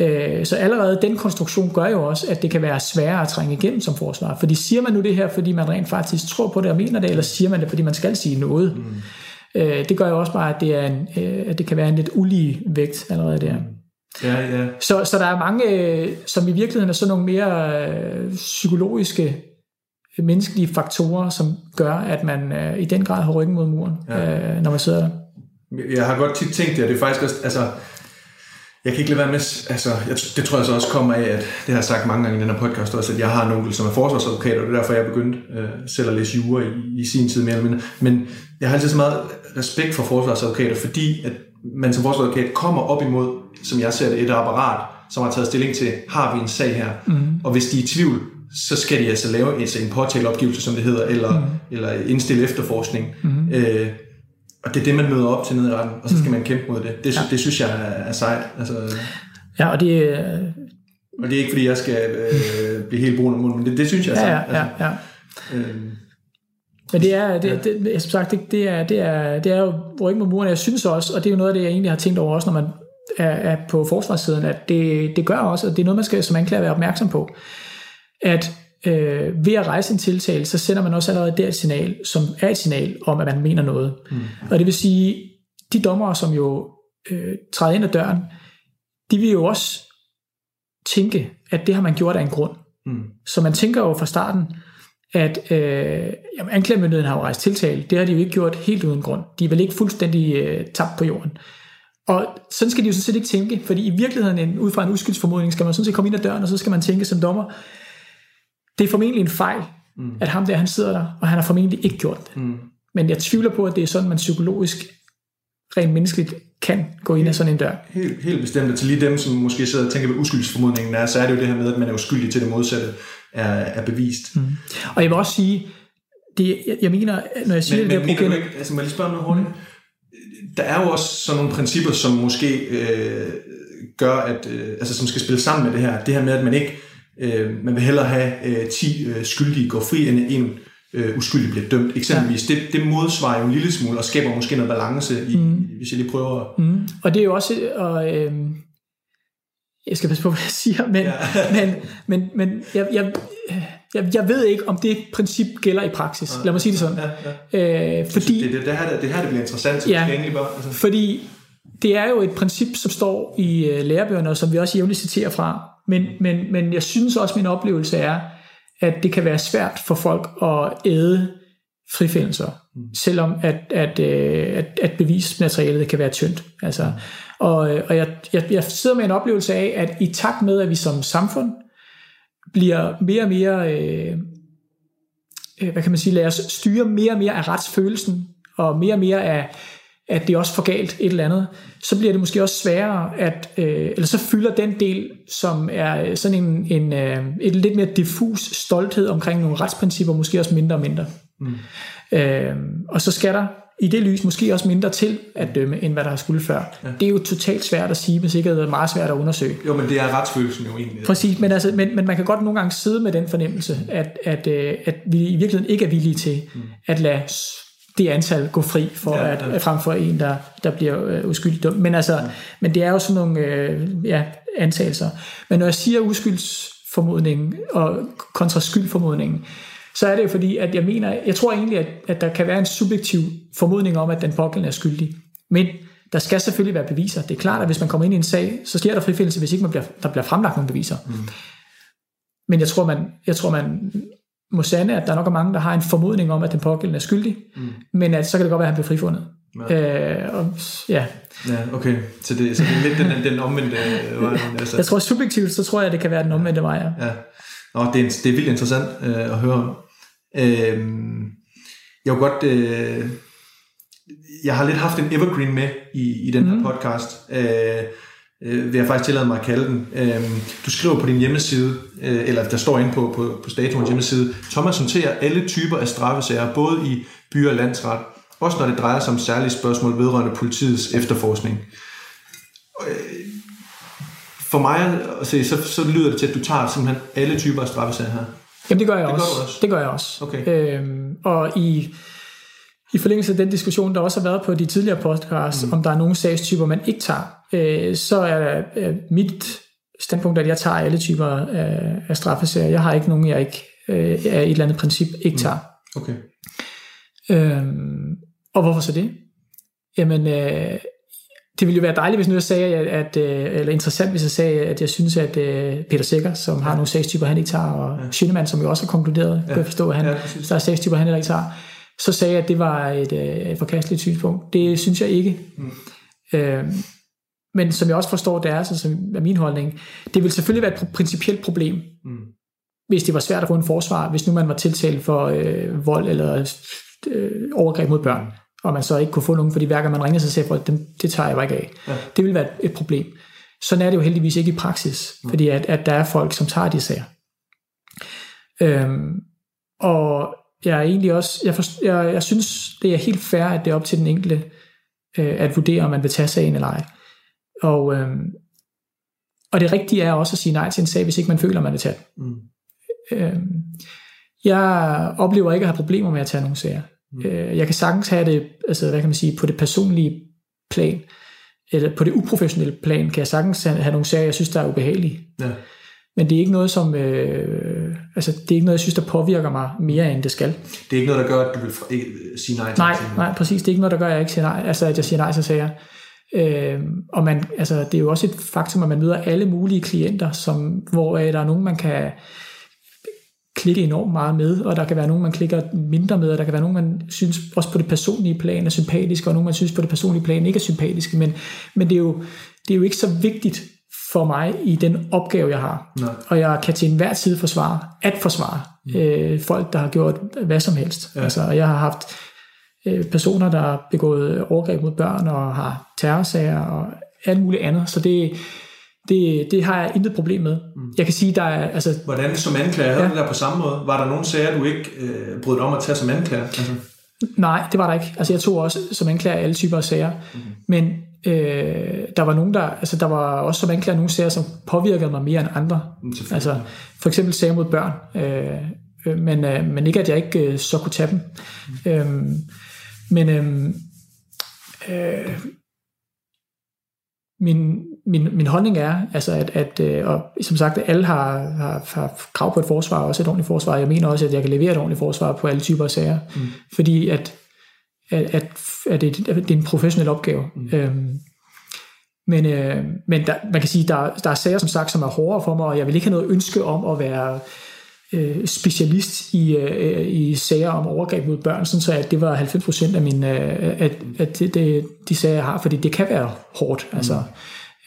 Øh, så allerede den konstruktion gør jo også, at det kan være sværere at trænge igennem som forsvar. Fordi siger man nu det her, fordi man rent faktisk tror på det og mener det, eller siger man det, fordi man skal sige noget? Mm. Øh, det gør jo også bare, at det, er en, øh, at det kan være en lidt ulige vægt allerede der. Mm. Ja, ja. Så, så der er mange, som i virkeligheden er sådan nogle mere øh, psykologiske, menneskelige faktorer, som gør, at man øh, i den grad har ryggen mod muren, ja. øh, når man sidder der. Jeg har godt tit tænkt det, og det er faktisk også, altså, jeg kan ikke lade være med, altså, jeg, det tror jeg så også kommer af, at det har jeg sagt mange gange i den her podcast også, at jeg har en onkel, som er forsvarsadvokat, og det er derfor, jeg begyndte øh, selv at læse jura i, i sin tid mere eller mindre. Men jeg har altid så meget respekt for forsvarsadvokater, fordi at man som forsvarsadvokat kommer op imod, som jeg ser det, et apparat, som har taget stilling til, har vi en sag her? Mm. Og hvis de er i tvivl, så skal de altså lave altså en påtaleopgivelse, som det hedder, eller, mm. eller indstille efterforskning. Mm. Øh, og det er det, man møder op til nede i retten, og så skal mm. man kæmpe mod det. Det, ja. det synes jeg er, er sejt. Altså, ja, og det... Øh... Og det er ikke, fordi jeg skal øh, blive helt brun om men det, det synes jeg er sejt. Ja, ja, ja. Altså, ja. Øh, men det er, det, det, det, som sagt, det, det, er, det, er, det er jo ryggen med muren. Jeg synes også, og det er jo noget af det, jeg egentlig har tænkt over også, når man er, er på forsvarssiden, at det, det gør også, at det er noget, man skal som anklager være opmærksom på, at øh, ved at rejse en tiltale, så sender man også allerede der et signal, som er et signal om, at man mener noget. Mm. Og det vil sige, de dommere, som jo øh, træder ind ad døren, de vil jo også tænke, at det har man gjort af en grund. Mm. Så man tænker jo fra starten, at øh, jamen, anklagemyndigheden har jo rejst tiltale. Det har de jo ikke gjort helt uden grund. De er vel ikke fuldstændig øh, tabt på jorden. Og sådan skal de jo sådan set ikke tænke, fordi i virkeligheden, en, ud fra en uskyldsformodning, skal man sådan set komme ind ad døren, og så skal man tænke som dommer, det er formentlig en fejl, mm. at ham der, han sidder der, og han har formentlig ikke gjort det. Mm. Men jeg tvivler på, at det er sådan, man psykologisk, rent menneskeligt, kan gå ind ad sådan en dør. Helt, helt bestemt. Til lige dem, som måske sidder og tænker, hvad uskyldsformodningen er, så er det jo det her med, at man er uskyldig til det modsatte er, er bevist. Mm. Og jeg vil også sige, det, jeg, jeg mener, når jeg siger men, det men, der problem... Ikke, altså, må jeg lige spørge noget hurtigt? Mm. Der er jo også sådan nogle principper, som måske øh, gør, at, øh, altså som skal spille sammen med det her. Det her med, at man ikke Øh, man vil hellere have øh, 10 øh, skyldige gå fri, end en øh, uskyldig bliver dømt. Eksempelvis. Ja. Det, det modsvarer jo en lille smule og skaber måske noget balance, i, mm. hvis jeg lige prøver. Mm. Og det er jo også... Og, øh, jeg skal passe på, [LAUGHS] hvad jeg siger, men, ja. [LAUGHS] men, men, men jeg, jeg, jeg, jeg ved ikke, om det princip gælder i praksis. Ja. Lad mig sige det sådan. Ja, ja. Øh, fordi, det, det, det, her, det her det bliver interessant, så ja, skal bare, altså. fordi det er jo et princip, som står i uh, lærebøgerne, og som vi også jævnligt citerer fra, men, men, men jeg synes også, min oplevelse er, at det kan være svært for folk at æde frifindelser, mm. selvom at, at, øh, at, at bevismaterialet kan være tyndt. Altså, og øh, og jeg, jeg, jeg sidder med en oplevelse af, at i takt med, at vi som samfund bliver mere og mere, øh, øh, hvad kan man sige, lad os styre mere og mere af retsfølelsen, og mere og mere af, at det er også for galt et eller andet, så bliver det måske også sværere, at, øh, eller så fylder den del, som er sådan en, en øh, et lidt mere diffus stolthed omkring nogle retsprincipper, måske også mindre og mindre. Mm. Øh, og så skal der i det lys måske også mindre til at dømme, end hvad der har skulle før. Ja. Det er jo totalt svært at sige, hvis ikke det er meget svært at undersøge. Jo, men det er retsfølelsen jo egentlig. Præcis, men, altså, men, men man kan godt nogle gange sidde med den fornemmelse, at, at, øh, at vi i virkeligheden ikke er villige til mm. at lade det antal gå fri for ja, ja. at frem for en der der bliver øh, uskyldigt dømt. Men altså, ja. men det er jo sådan nogle øh, ja, antagelser. Men når jeg siger uskyldsformodningen og kontra skyldformodningen, så er det jo fordi, at jeg mener, jeg tror egentlig, at, at der kan være en subjektiv formodning om, at den pågældende er skyldig. Men der skal selvfølgelig være beviser. Det er klart, at hvis man kommer ind i en sag, så sker der frifindelse, hvis ikke man bliver, der bliver fremlagt nogle beviser. Mm. Men jeg tror, man, jeg tror, man må sande, at der nok er mange, der har en formodning om, at den pågældende er skyldig, mm. men at så kan det godt være, at han bliver frifundet. Ja. Øh, og, ja. ja, okay. Så det, så det er lidt den, den omvendte øh, vej. Altså. [LAUGHS] Jeg tror subjektivt, så tror jeg, at det kan være den omvendte vej. Ja. ja. Nå, det, er, det er vildt interessant øh, at høre om. Øh, jeg har godt... Øh, jeg har lidt haft en evergreen med i, i den her mm. podcast. Øh, øh, vil jeg faktisk tillade mig at kalde den. Øh, du skriver på din hjemmeside, øh, eller der står inde på, på, på Statoens hjemmeside, Thomas håndterer alle typer af straffesager, både i by- og landsret, også når det drejer sig om særlige spørgsmål vedrørende politiets efterforskning. Øh, for mig at se, så, så lyder det til, at du tager simpelthen alle typer af straffesager her. Jamen det gør jeg det også. Gør også. Det gør jeg også. Okay. Øhm, og i, i forlængelse af den diskussion, der også har været på de tidligere podcasts, mm. om der er nogle sagstyper, man ikke tager, øh, så er øh, mit standpunkt, at jeg tager alle typer af, af straffesager. Jeg har ikke nogen, jeg ikke øh, er et eller andet princip ikke tager. Mm. Okay. Øhm, og hvorfor så det? Jamen, øh, det ville jo være dejligt, hvis nu jeg sagde, at, at, øh, eller interessant, hvis jeg sagde, at jeg synes, at uh, Peter Sikker, som ja. har nogle sagstyper, han ikke tager, og ja. Schønemann, som jo også har konkluderet, ja. kan jeg forstå, at han, ja, der er sagstyper, han ikke tager, så sagde jeg, at det var et, uh, et forkasteligt synspunkt. Det synes jeg ikke. Mm. Uh, men som jeg også forstår, er, så som er min holdning, det vil selvfølgelig være et principielt problem, mm. hvis det var svært at få en forsvar, hvis nu man var tiltalt for uh, vold eller uh, overgreb mod børn og man så ikke kunne få nogen, fordi hver gang man ringer, så siger folk, det, det tager jeg bare ikke af. Ja. Det vil være et, et problem. Sådan er det jo heldigvis ikke i praksis, mm. fordi at, at der er folk, som tager de sager. Øhm, og jeg er egentlig også, jeg, for, jeg, jeg synes, det er helt fair, at det er op til den enkelte øh, at vurdere, om man vil tage sagen eller ej. Og, øhm, og det rigtige er også at sige nej til en sag, hvis ikke man føler, man vil tage den. Mm. Øhm, jeg oplever ikke at have problemer med at tage nogle sager. Mm. Øh, jeg kan sagtens have det, altså hvad kan man sige, på det personlige plan, eller på det uprofessionelle plan, kan jeg sagtens have nogle sager, jeg synes, der er ubehagelige. Ja. Men det er ikke noget, som, øh, altså det er ikke noget, jeg synes, der påvirker mig mere, end det skal. Det er ikke noget, der gør, at du vil ikke sige nej til Nej, nej, præcis. Det er ikke noget, der gør, at jeg ikke siger nej, altså at jeg siger nej til sager. Øh, og man, altså, det er jo også et faktum, at man møder alle mulige klienter, som, hvor øh, der er nogen, man kan klikke enormt meget med, og der kan være nogen, man klikker mindre med, og der kan være nogen, man synes også på det personlige plan er sympatiske, og nogen, man synes på det personlige plan ikke er sympatiske, men, men det, er jo, det er jo ikke så vigtigt for mig i den opgave, jeg har. Nej. Og jeg kan til enhver tid forsvare, at forsvare mm. øh, folk, der har gjort hvad som helst. Ja. Altså, jeg har haft øh, personer, der har begået overgreb mod børn, og har terrorsager, og alt muligt andet. Så det, det, det har jeg intet problem med. Mm. Jeg kan sige, der er... Altså, Hvordan som anklager, havde ja. der på samme måde? Var der nogle sager, du ikke øh, brød om at tage som anklager? Altså? Nej, det var der ikke. Altså jeg tog også som anklager alle typer af sager. Mm. Men øh, der var nogen, der... Altså der var også som anklager nogle sager, som påvirkede mig mere end andre. Mm, altså for eksempel sager mod børn. Øh, øh, men, øh, men ikke, at jeg ikke øh, så kunne tage dem. Mm. Øh, men... Øh, øh, min, min, min holdning er, altså at, at øh, og som sagt, alle har, har, har krav på et forsvar, også et ordentligt forsvar. Jeg mener også, at jeg kan levere et ordentligt forsvar på alle typer af sager, mm. fordi at, at, at, at, det, at det er en professionel opgave. Mm. Øhm, men øh, men der, man kan sige, der, der er sager, som sagt, som er hårdere for mig, og jeg vil ikke have noget ønske om at være øh, specialist i, øh, i sager om overgreb mod børn, sådan så at det var 90% af min, øh, at, at det, det, de sager, jeg har, fordi det kan være hårdt. Mm. Altså,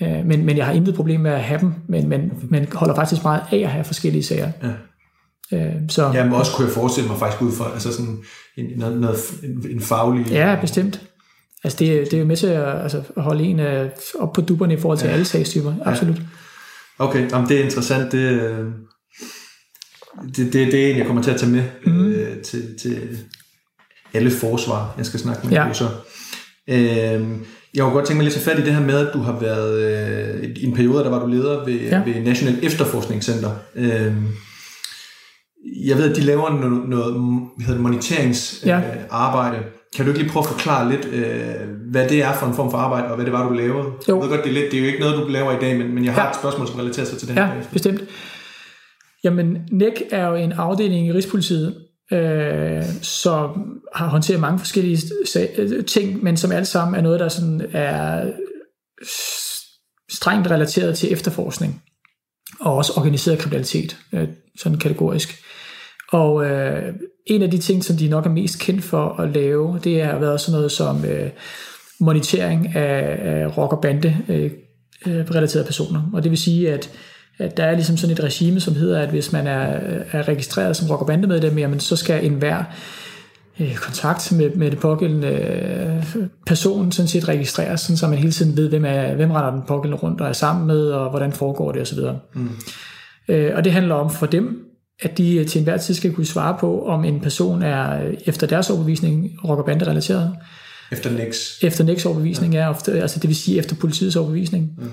øh, men, men jeg har intet problem med at have dem, men, men, men holder faktisk meget af at have forskellige sager. Ja. Øh, så, ja, men også kunne jeg forestille mig faktisk ud fra altså sådan en, noget, noget, en, faglig... Ja, bestemt. Altså det, det er jo med til at, altså, at holde en uh, op på duberne i forhold til ja. alle sagstyper. Absolut. Ja. Okay, jamen det er interessant. Det, øh, det, det, det er en, jeg kommer til at tage med mm. øh, til, til alle forsvar, jeg skal snakke med ja. så. Øh, jeg kunne godt tænke mig lidt til fat i det her med, at du har været øh, i en periode, der var du leder ved, ja. ved National Efterforskningscenter. Øh, jeg ved, at de laver noget, noget hvad hedder moniteringsarbejde. Ja. Øh, kan du ikke lige prøve at forklare lidt, øh, hvad det er for en form for arbejde, og hvad det var, du lavede? Jo. Jeg ved godt, det er, lidt, det er jo ikke noget, du laver i dag, men, men jeg har ja. et spørgsmål, som relaterer sig til det her. Ja, bestemt. Jamen, NEC er jo en afdeling i Rigspolitiet, øh, som har håndteret mange forskellige øh, ting, men som alt sammen er noget, der sådan er strengt relateret til efterforskning og også organiseret kriminalitet, øh, sådan kategorisk. Og øh, en af de ting, som de nok er mest kendt for at lave, det har været sådan noget som øh, monitering af, af rock- og bande-relaterede øh, øh personer. Og det vil sige, at, at der er ligesom sådan et regime, som hedder, at hvis man er, er registreret som rock- og bandemedlem, jamen, så skal enhver øh, kontakt med, med det pågældende øh, person sådan set registreres, sådan, så man hele tiden ved, hvem, er, hvem render den pågældende rundt og er sammen med, og hvordan foregår det osv. Mm. Øh, og det handler om for dem at de til enhver tid skal kunne svare på, om en person er efter deres overbevisning rock- og bande-relateret. Efter NEX. Efter NEX overbevisning, ja. ja ofte, altså det vil sige efter politiets overbevisning. Mm.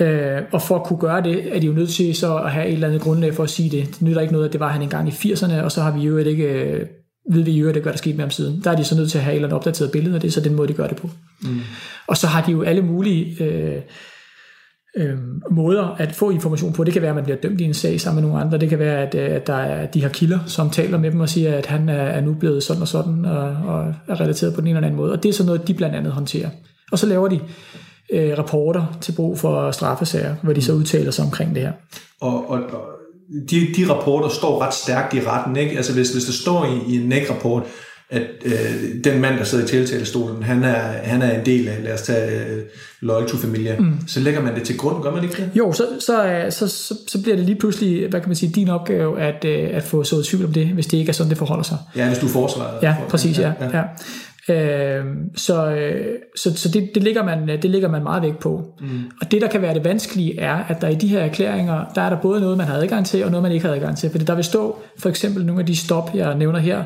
Øh, og for at kunne gøre det, er de jo nødt til så at have et eller andet grundlag for at sige det. Det nytter ikke noget, at det var han engang i 80'erne, og så har vi jo ikke øh, ved vi jo, at det gør der sket med ham siden. Der er de så nødt til at have et eller andet opdateret billede, og det er så den måde, de gør det på. Mm. Og så har de jo alle mulige øh, øh, måder at få information på. Det kan være, at man bliver dømt i en sag sammen med nogle andre. Det kan være, at, øh, at der er, de har kilder, som taler med dem og siger, at han er, er nu blevet sådan og sådan, og, og er relateret på den ene eller anden måde. Og det er sådan noget, de blandt andet håndterer. Og så laver de øh, rapporter til brug for straffesager, hvor de så udtaler sig omkring det her. Og, og, og de, de rapporter står ret stærkt i retten, ikke? Altså hvis, hvis det står i, i en NEC-rapport, at øh, den mand, der sidder i tiltalestolen, han er, han er en del af, lad os tage øh, Loyal to Familia, mm. så lægger man det til grund, gør man ikke det? Jo, så, så, så, så, så bliver det lige pludselig, hvad kan man sige, din opgave at, øh, at få så tvivl om det, hvis det ikke er sådan, det forholder sig. Ja, hvis du forsvarer. Ja, præcis, ja. ja. ja. Øh, så øh, så, så det, det, ligger man, det ligger man meget vægt på. Mm. Og det, der kan være det vanskelige, er, at der i de her erklæringer, der er der både noget, man har adgang til, og noget, man ikke har adgang til. For der vil stå for eksempel nogle af de stop, jeg nævner her,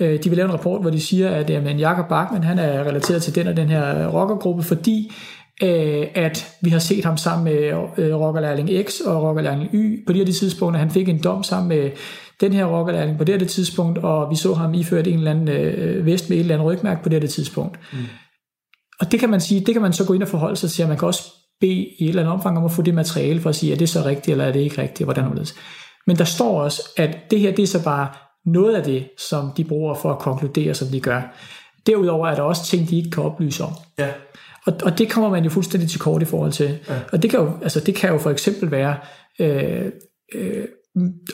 Øh, de vil lave en rapport, hvor de siger, at jamen, Jakob Bachmann han er relateret til den og den her rockergruppe, fordi øh, at vi har set ham sammen med øh, rockerlærling X og rockerlærling Y på de her tidspunkter. Han fik en dom sammen med den her rockerlærling på det her tidspunkt, og vi så ham iført en eller anden øh, vest med et eller andet rygmærke på det her tidspunkt. Mm. Og det kan man sige, det kan man så gå ind og forholde sig til, at man kan også bede i et eller andet omfang om at få det materiale for at sige, er det så rigtigt, eller er det ikke rigtigt, hvordan det Men der står også, at det her, det er så bare noget af det, som de bruger for at konkludere, som de gør. Derudover er der også ting, de ikke kan oplyse om. Ja. Og, og det kommer man jo fuldstændig til kort i forhold til. Ja. Og det kan, jo, altså det kan jo for eksempel være øh, øh,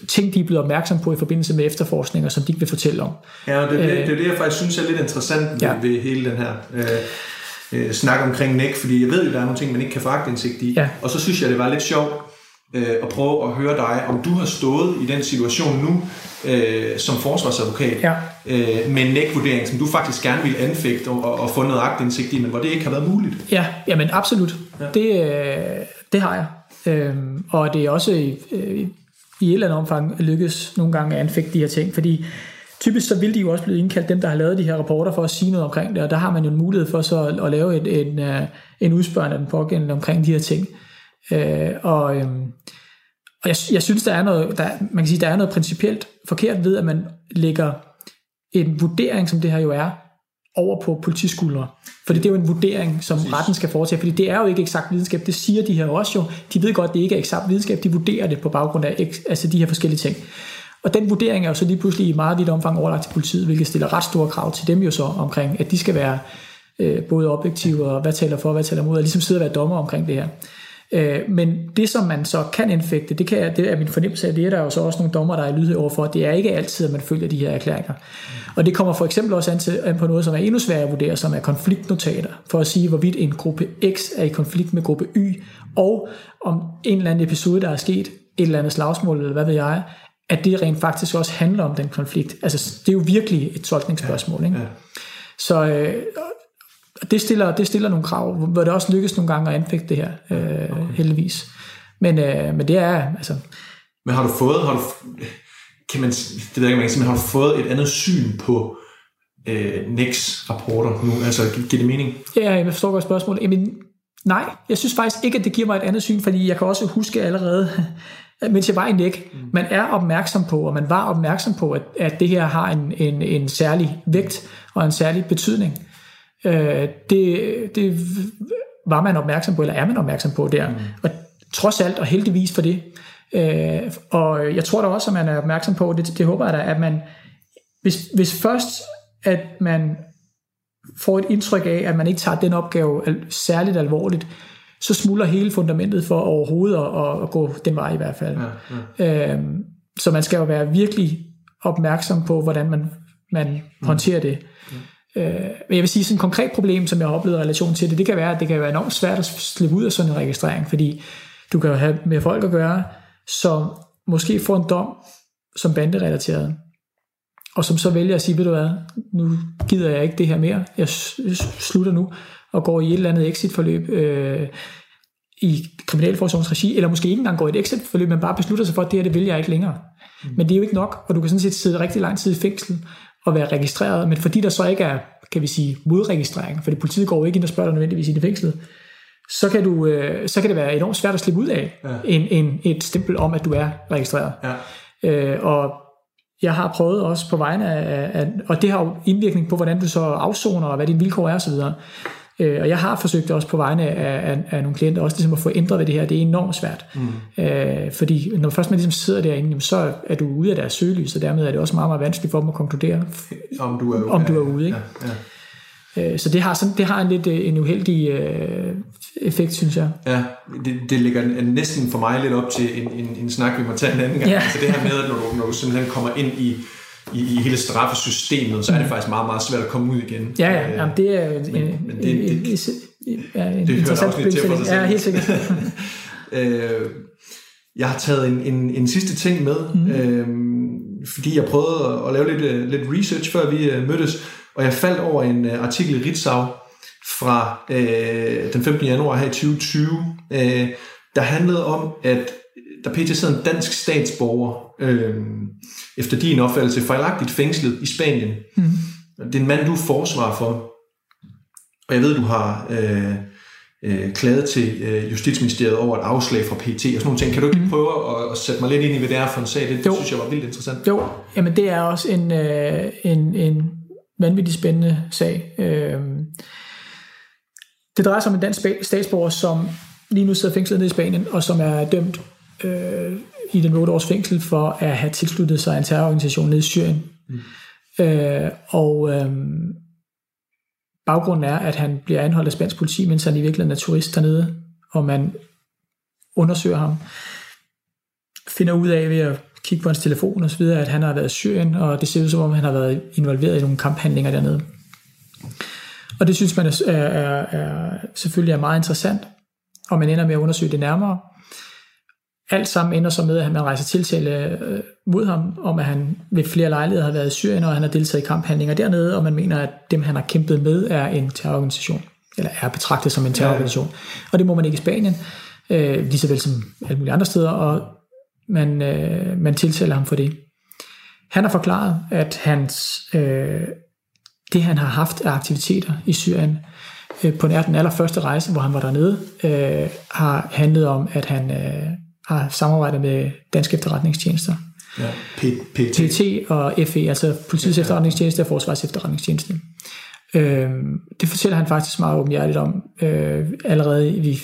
ting, de er blevet opmærksom på i forbindelse med efterforskninger, som de ikke vil fortælle om. Ja, og det er det, det, er det jeg faktisk synes er lidt interessant ved, ja. ved hele den her øh, øh, snak omkring NEC, fordi jeg ved jo, der er nogle ting, man ikke kan få agtindsigt i. Ja. Og så synes jeg, det var lidt sjovt, øh, at prøve at høre dig, om du har stået i den situation nu, øh, som forsvarsadvokat, ja. øh, med en nækvurdering, som du faktisk gerne ville anfægte og, og få noget agtindsigt i, men hvor det ikke har været muligt. Ja, jamen absolut. Ja. Det, øh, det har jeg. Øh, og det er også øh, i et eller andet omfang lykkes nogle gange at anfægte de her ting, fordi typisk så vil de jo også blive indkaldt, dem der har lavet de her rapporter, for at sige noget omkring det, og der har man jo en mulighed for så at, at lave et, en, øh, en udspørgning af den pågældende omkring de her ting. Øh, og øh, og jeg, jeg synes, der er, noget, der, man kan sige, der er noget principielt forkert ved, at man lægger en vurdering, som det her jo er, over på politiskuldre. Fordi det er jo en vurdering, som Præcis. retten skal foretage, fordi det er jo ikke eksakt videnskab, det siger de her også jo. De ved godt, at det ikke er eksakt videnskab, de vurderer det på baggrund af altså de her forskellige ting. Og den vurdering er jo så lige pludselig i meget vidt omfang overlagt til politiet, hvilket stiller ret store krav til dem jo så omkring, at de skal være øh, både objektive og hvad taler for, hvad taler mod, og ligesom sidde og være dommer omkring det her. Øh, men det, som man så kan infekte, det, kan, det er min fornemmelse af, det er der jo så også nogle dommer, der er lydhøre overfor, det er ikke altid, at man følger de her erklæringer. Og det kommer for eksempel også an, til, an på noget, som er endnu sværere at vurdere, som er konfliktnotater, for at sige, hvorvidt en gruppe X er i konflikt med gruppe Y, og om en eller anden episode, der er sket, et eller andet slagsmål, eller hvad ved jeg, at det rent faktisk også handler om den konflikt. Altså, det er jo virkelig et tolkningsspørgsmål. Ikke? Ja. Så øh, det, stiller, det stiller nogle krav, hvor det også lykkes nogle gange at anfægte det her, øh, okay. heldigvis. Men, øh, men det er, altså... Men har du fået, har du, kan man, det ved jeg ikke, man kan sige, men har du fået et andet syn på øh, NEX rapporter nu? Altså, giver det mening? Ja, jeg forstår godt spørgsmålet. Jamen, nej, jeg synes faktisk ikke, at det giver mig et andet syn, fordi jeg kan også huske allerede, [LAUGHS] mens jeg var i NEC, mm. man er opmærksom på, og man var opmærksom på, at, at det her har en, en, en særlig vægt og en særlig betydning. Øh, det, det var man opmærksom på, eller er man opmærksom på der. Mm. Og trods alt, og heldigvis for det. Øh, og jeg tror da også, at man er opmærksom på, det, det håber jeg da, at man, hvis, hvis først, at man får et indtryk af, at man ikke tager den opgave særligt alvorligt, så smuldrer hele fundamentet for overhovedet at, at gå den vej i hvert fald. Ja, ja. Øhm, så man skal jo være virkelig opmærksom på, hvordan man, man mm. håndterer det. Mm. Øh, men jeg vil sige, sådan et konkret problem, som jeg har oplevet i relation til det, det kan være, at det kan være enormt svært at slippe ud af sådan en registrering, fordi du kan jo have med folk at gøre, som måske får en dom som banderelateret, og som så vælger at sige, ved du hvad, nu gider jeg ikke det her mere, jeg slutter nu, og går i et eller andet exit-forløb øh, i kriminalforsorgens regi, eller måske ikke engang går i et exit-forløb, men bare beslutter sig for, at det her, det vil jeg ikke længere. Mm. Men det er jo ikke nok, og du kan sådan set sidde rigtig lang tid i fængsel og være registreret, men fordi der så ikke er, kan vi sige, modregistrering, fordi politiet går jo ikke ind og spørger dig nødvendigvis i det fængsel, så kan, du, øh, så kan det være enormt svært at slippe ud af ja. en, en, et stempel om, at du er registreret. Ja. Øh, og jeg har prøvet også på vegne af, af, og det har jo indvirkning på, hvordan du så afsoner, og hvad dine vilkår er osv. Øh, og jeg har forsøgt også på vegne af, af, af nogle klienter, også ligesom at få ændret ved det her. Det er enormt svært. Mm. Øh, fordi når først man ligesom sidder derinde, så er du ude af deres søgelys, og dermed er det også meget, meget vanskeligt for dem at konkludere, [LAUGHS] om du er, om du er ude. Ikke? Ja, ja. Øh, så det har, sådan, det har en lidt øh, en uheldig øh, effekt, synes jeg. Ja, det, det ligger næsten for mig lidt op til en, en, en snak, vi må tage en anden gang. Ja. Altså det her med, at når du, når du simpelthen kommer ind i, i, i hele straffesystemet, så er det faktisk meget, meget svært at komme ud igen. Ja, ja, jamen, det er men, en, men det, det, det, ja, en det interessant problemstilling. Ja, helt sikkert. [LAUGHS] øh, jeg har taget en, en, en sidste ting med, mm. øh, fordi jeg prøvede at lave lidt, lidt research, før vi mødtes, og jeg faldt over en uh, artikel i Ritzau fra uh, den 15. januar her i 2020, uh, øh, der handlede om, at der pt. sidder en dansk statsborger, uh, efter din opfattelse, fejlagtigt fængslet i Spanien. Mm. Det er en mand, du er forsvar for. Og jeg ved, du har uh, uh, klaget til uh, Justitsministeriet over et afslag fra PT og sådan nogle ting. Kan du ikke mm. prøve at, at sætte mig lidt ind i, hvad det er for en sag? Det, det synes jeg var vildt interessant. Jo, jamen det er også en, uh, en, en vanvittigt spændende sag. Øh, det drejer sig om en dansk statsborger, som lige nu sidder fængslet nede i Spanien, og som er dømt øh, i den 8 års fængsel for at have tilsluttet sig en terrororganisation nede i Syrien. Mm. Øh, og øh, baggrunden er, at han bliver anholdt af spansk politi, mens han i virkeligheden er turist dernede, og man undersøger ham, finder ud af ved at kigge på hans telefon videre, at han har været i Syrien, og det ser ud som om, han har været involveret i nogle kamphandlinger dernede. Og det synes man er, er, er selvfølgelig er meget interessant, og man ender med at undersøge det nærmere. Alt sammen ender så med, at man rejser tiltale øh, mod ham, om at han ved flere lejligheder har været i Syrien, og han har deltaget i kamphandlinger dernede, og man mener, at dem, han har kæmpet med, er en terrororganisation, eller er betragtet som en terrororganisation. Og det må man ikke i Spanien, øh, lige så vel som alle mulige andre steder, og man, øh, man tiltaler ham for det. Han har forklaret, at hans, øh, det han har haft af aktiviteter i Syrien øh, på nær den allerførste rejse, hvor han var dernede, øh, har handlet om, at han øh, har samarbejdet med danske efterretningstjenester. Ja. PT og FE, altså politiets ja. efterretningstjeneste og forsvars efterretningstjeneste. Øh, det fortæller han faktisk meget åbenhjertigt om, øh, allerede i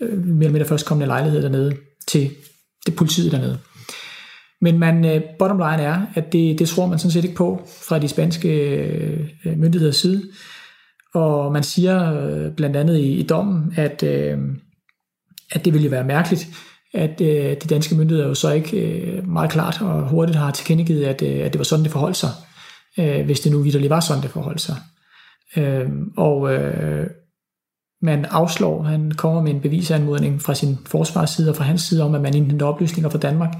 øh, mere eller mindre førstkommende lejlighed dernede til det politiet dernede. Men man, øh, bottom line er, at det, det tror man sådan set ikke på fra de spanske øh, myndigheders side. Og man siger øh, blandt andet i, i dommen, at, at det ville jo være mærkeligt, at øh, de danske myndigheder jo så ikke øh, meget klart og hurtigt har tilkendegivet, at, øh, at det var sådan, det forholdt sig, øh, hvis det nu vidderligt var sådan, det forholdt sig. Øh, og øh, man afslår, han kommer med en bevisanmodning fra sin forsvarsside og fra hans side om, at man indhenter oplysninger fra Danmark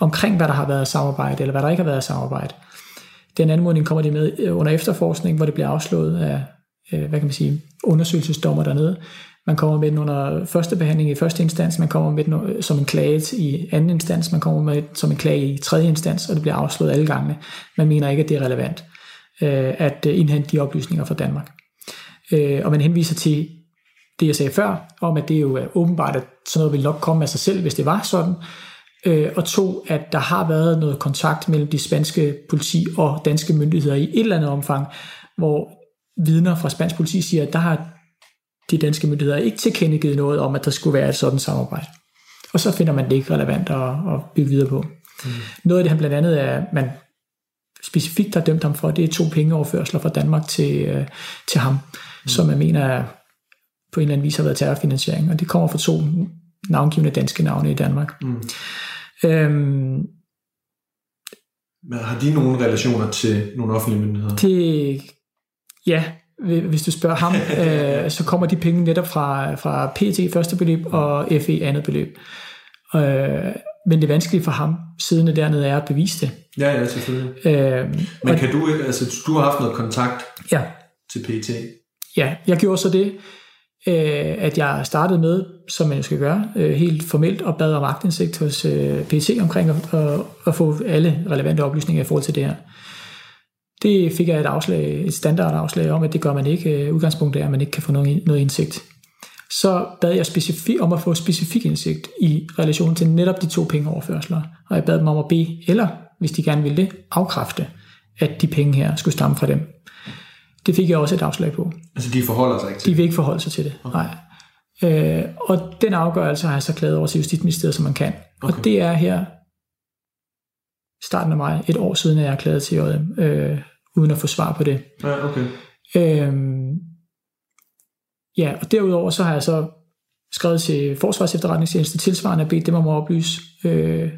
omkring, hvad der har været samarbejde, eller hvad der ikke har været samarbejde. Den anmodning kommer de med under efterforskning, hvor det bliver afslået af, øh, hvad kan man sige, undersøgelsesdommer dernede. Man kommer med den under første behandling i første instans, man kommer med den øh, som en klage i anden instans, man kommer med den som en klage i tredje instans, og det bliver afslået alle gangene. Man mener ikke, at det er relevant øh, at øh, indhente de oplysninger fra Danmark. Og man henviser til det, jeg sagde før, om at det jo er åbenbart, at sådan noget ville nok komme af sig selv, hvis det var sådan. Øh, og to, at der har været noget kontakt mellem de spanske politi og danske myndigheder i et eller andet omfang, hvor vidner fra spansk politi siger, at der har de danske myndigheder ikke tilkendegivet noget om, at der skulle være et sådan samarbejde. Og så finder man det ikke relevant at, at bygge videre på. Mm. Noget af det, han blandt andet er, man specifikt har dømt ham for, det er to pengeoverførsler fra Danmark til, øh, til ham, mm. som jeg mener er på en eller anden vis har været terrorfinansiering, og det kommer fra to navngivende danske navne i Danmark. Mm. Øhm, Men har de nogle relationer til nogle offentlige myndigheder? Det, ja, hvis du spørger ham, [LAUGHS] øh, så kommer de penge netop fra, fra PT første beløb og FE andet beløb. Øh, men det vanskelige for ham, siden dernede, er at bevise det. Ja, ja, selvfølgelig. Øh, men kan du ikke, altså du har haft noget kontakt ja. til PT? Ja, jeg gjorde så det, øh, at jeg startede med, som man skal gøre, øh, helt formelt og bad om agtindsigt hos øh, PC omkring at, at, at få alle relevante oplysninger i forhold til det her. Det fik jeg et afslag, et standardafslag om, at det gør man ikke. Udgangspunktet er, at man ikke kan få noget, noget indsigt. Så bad jeg specifik, om at få specifik indsigt i relation til netop de to pengeoverførsler. Og jeg bad dem om at bede, eller hvis de gerne ville det, afkræfte, at de penge her skulle stamme fra dem. Det fik jeg også et afslag på. Altså de forholder sig ikke til det? De vil ikke forholde sig til det, okay. nej. Øh, og den afgørelse har jeg så klaget over til Justitsministeriet, som man kan. Okay. Og det er her starten af maj, et år siden, at jeg har klaget til JM, øh, uden at få svar på det. Ja, okay. Øh, ja, og derudover så har jeg så skrevet til Forsvars Efterretningstjeneste tilsvarende, bedt dem om at oplyse øh,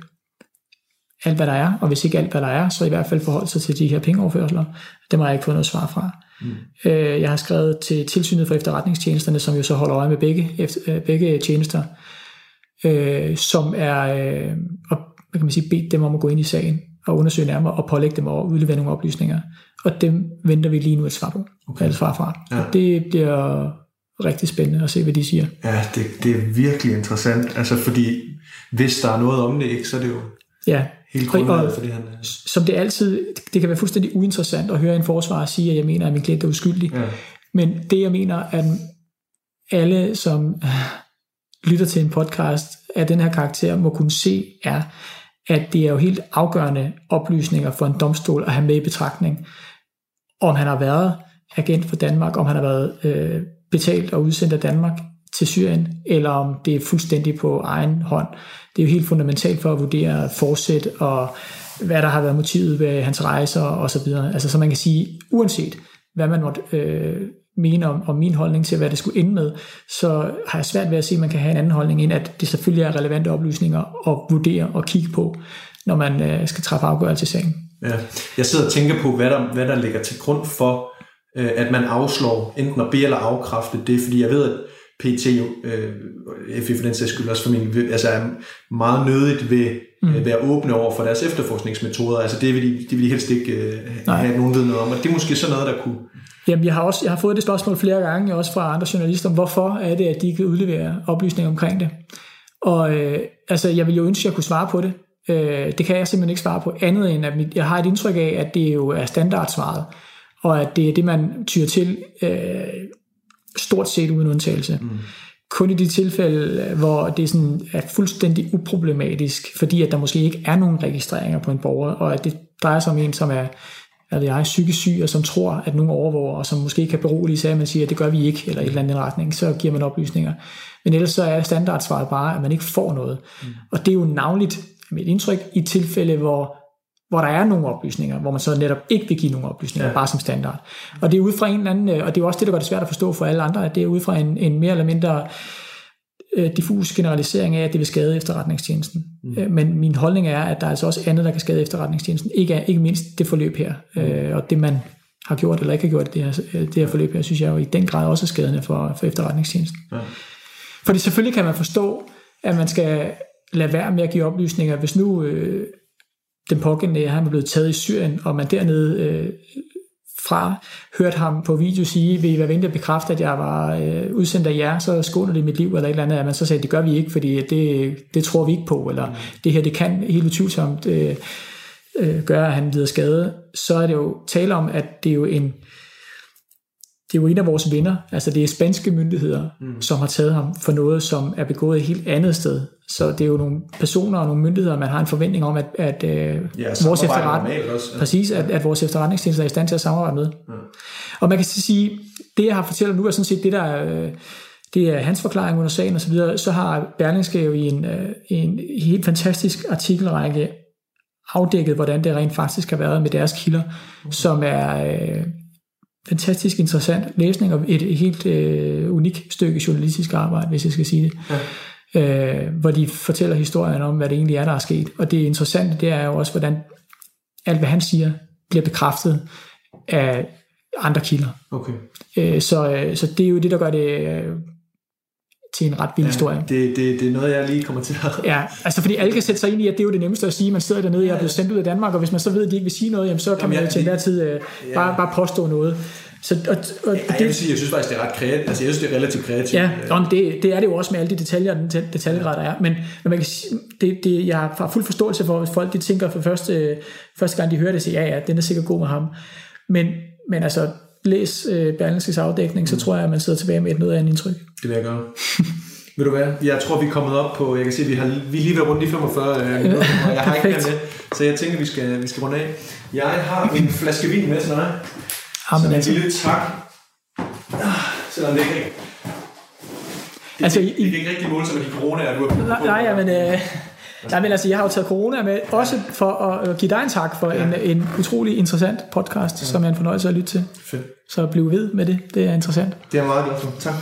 alt, hvad der er, og hvis ikke alt, hvad der er, så i hvert fald forholde sig til de her pengeoverførsler. Dem har jeg ikke fået noget svar fra. Mm. Øh, jeg har skrevet til tilsynet for efterretningstjenesterne, som jo så holder øje med begge, efter, øh, begge tjenester, øh, som er, øh, og, hvad kan man sige, bedt dem om at gå ind i sagen og undersøge nærmere og pålægge dem over udlevere nogle oplysninger. Og dem venter vi lige nu et svar på. Okay. Et svar fra. Ja. Og det bliver rigtig spændende at se, hvad de siger. Ja, det, det er virkelig interessant. Altså fordi, hvis der er noget om det, ikke, så er det jo ja. Helt grundlaget for det, han Som det altid, det kan være fuldstændig uinteressant at høre en forsvar sige, at jeg mener, at min klient er uskyldig. Ja. Men det, jeg mener, at alle, som lytter til en podcast af den her karakter, må kunne se, er, at det er jo helt afgørende oplysninger for en domstol at have med i betragtning, om han har været agent for Danmark, om han har været øh, betalt og udsendt af Danmark til Syrien, eller om det er fuldstændig på egen hånd det er jo helt fundamentalt for at vurdere forsæt og hvad der har været motivet ved hans rejser og så videre. Altså så man kan sige, uanset hvad man måtte øh, mene om, om min holdning til, hvad det skulle ende med, så har jeg svært ved at se, at man kan have en anden holdning, end at det selvfølgelig er relevante oplysninger at vurdere og kigge på, når man øh, skal træffe afgørelse i sagen. Ja. Jeg sidder og tænker på, hvad der, hvad der ligger til grund for, øh, at man afslår enten at bede eller afkræfte det, fordi jeg ved, at PT, øh, FI for den sags skyld også for min, altså er meget nødigt ved mm. at være åbne over for deres efterforskningsmetoder. Altså det vil de, de vil de helst ikke øh, have nogen viden noget om, og det er måske sådan noget, der kunne... Jamen, jeg har, også, jeg har fået det spørgsmål flere gange, også fra andre journalister, om hvorfor er det, at de ikke udlevere oplysninger omkring det. Og øh, altså, jeg vil jo ønske, at jeg kunne svare på det. Øh, det kan jeg simpelthen ikke svare på andet end, at jeg har et indtryk af, at det jo er standardsvaret, og at det er det, man tyr til øh, stort set uden undtagelse. Mm. Kun i de tilfælde, hvor det sådan er fuldstændig uproblematisk, fordi at der måske ikke er nogen registreringer på en borger, og at det drejer sig om en, som er ved jeg, psykisk syg, og som tror, at nogen overvåger, og som måske kan berolige sig, at man siger, at det gør vi ikke, eller et eller andet retning, så giver man oplysninger. Men ellers så er standardsvaret bare, at man ikke får noget. Mm. Og det er jo navnligt mit indtryk i tilfælde, hvor hvor der er nogle oplysninger, hvor man så netop ikke vil give nogle oplysninger, ja. bare som standard. Og det er ud fra en eller anden, øh, og det er også det, der gør det svært at forstå for alle andre, at det er ud fra en, en mere eller mindre øh, diffus generalisering af, at det vil skade efterretningstjenesten. Mm. Øh, men min holdning er, at der er altså også andet, der kan skade efterretningstjenesten. Ikke, ikke mindst det forløb her, mm. øh, og det man har gjort eller ikke har gjort det her, det her forløb her, synes jeg jo i den grad også er skadende for, for efterretningstjenesten. Ja. Fordi selvfølgelig kan man forstå, at man skal lade være med at give oplysninger, hvis nu øh, den pågældende han er blevet taget i Syrien, og man dernede øh, fra hørte ham på video sige, vil I være venlig at bekræfte, at jeg var øh, udsendt af jer, så skåner det mit liv, eller et eller andet, at man så sagde, det gør vi ikke, fordi det, det tror vi ikke på, eller mm. det her, det kan helt utvivlsomt øh, øh, gøre, at han lider skade, så er det jo tale om, at det er jo en, det er jo en af vores venner, altså det er spanske myndigheder, mm. som har taget ham for noget, som er begået et helt andet sted. Så det er jo nogle personer og nogle myndigheder, man har en forventning om, at, at øh, ja, vores efterretning, også, ja. præcis, at, at vores efterretningstjeneste er i stand til at samarbejde med. Ja. Og man kan sige, det jeg har fortalt nu er sådan set det, der er, det er hans forklaring under sagen osv., så, så har Berlingske jo i en, øh, en helt fantastisk artikelrække afdækket, hvordan det rent faktisk har været med deres kilder, mm. som er øh, fantastisk interessant læsning og et, et helt øh, unikt stykke journalistisk arbejde, hvis jeg skal sige det. Ja øh, hvor de fortæller historien om, hvad det egentlig er, der er sket. Og det interessante, det er jo også, hvordan alt, hvad han siger, bliver bekræftet af andre kilder. Okay. Øh, så, øh, så det er jo det, der gør det øh, til en ret vild ja, historie. Det, det, det er noget, jeg lige kommer til at... [LAUGHS] Ja, altså fordi alle kan sætte sig ind i, at det er jo det nemmeste at sige, man sidder dernede, jeg er blevet sendt ud af Danmark, og hvis man så ved, at de ikke vil sige noget, jamen, så kan jamen, man jo til enhver tid øh, ja. bare, bare påstå noget. Så, og, og ja, jeg vil sige, jeg synes faktisk, det er ret kreativt. Altså, jeg synes, det er relativt kreativt. Ja, og det, det er det jo også med alle de detaljer, den detaljegrad, der er. Men, men man kan sige, det, det, jeg har fuld forståelse for, hvis folk de tænker for første, første gang, de hører det, siger, ja, ja, den er sikkert god med ham. Men, men altså, læs øh, Berlingskes afdækning, så mm. tror jeg, at man sidder tilbage med et noget andet indtryk. Det vil jeg gøre. [LAUGHS] Vil du hvad? Jeg tror, vi er kommet op på, jeg kan se, vi har vi er lige ved rundt i 45 øh, [LAUGHS] minutter, og jeg har ikke med, så jeg tænker, vi skal, vi skal runde af. Jeg har en flaske vin med dig. Jamen, så en lille tak Selvom det ikke det, altså, det, det, det ikke rigtig måle sig med de corona, du har Nej, nej men, øh, nej, men altså, jeg har jo taget corona med, også for at give dig en tak for ja. en, en utrolig interessant podcast, ja. som jeg er en fornøjelse at lytte til. Fedt. Så bliv ved med det, det er interessant. Det er meget glad for. Tak.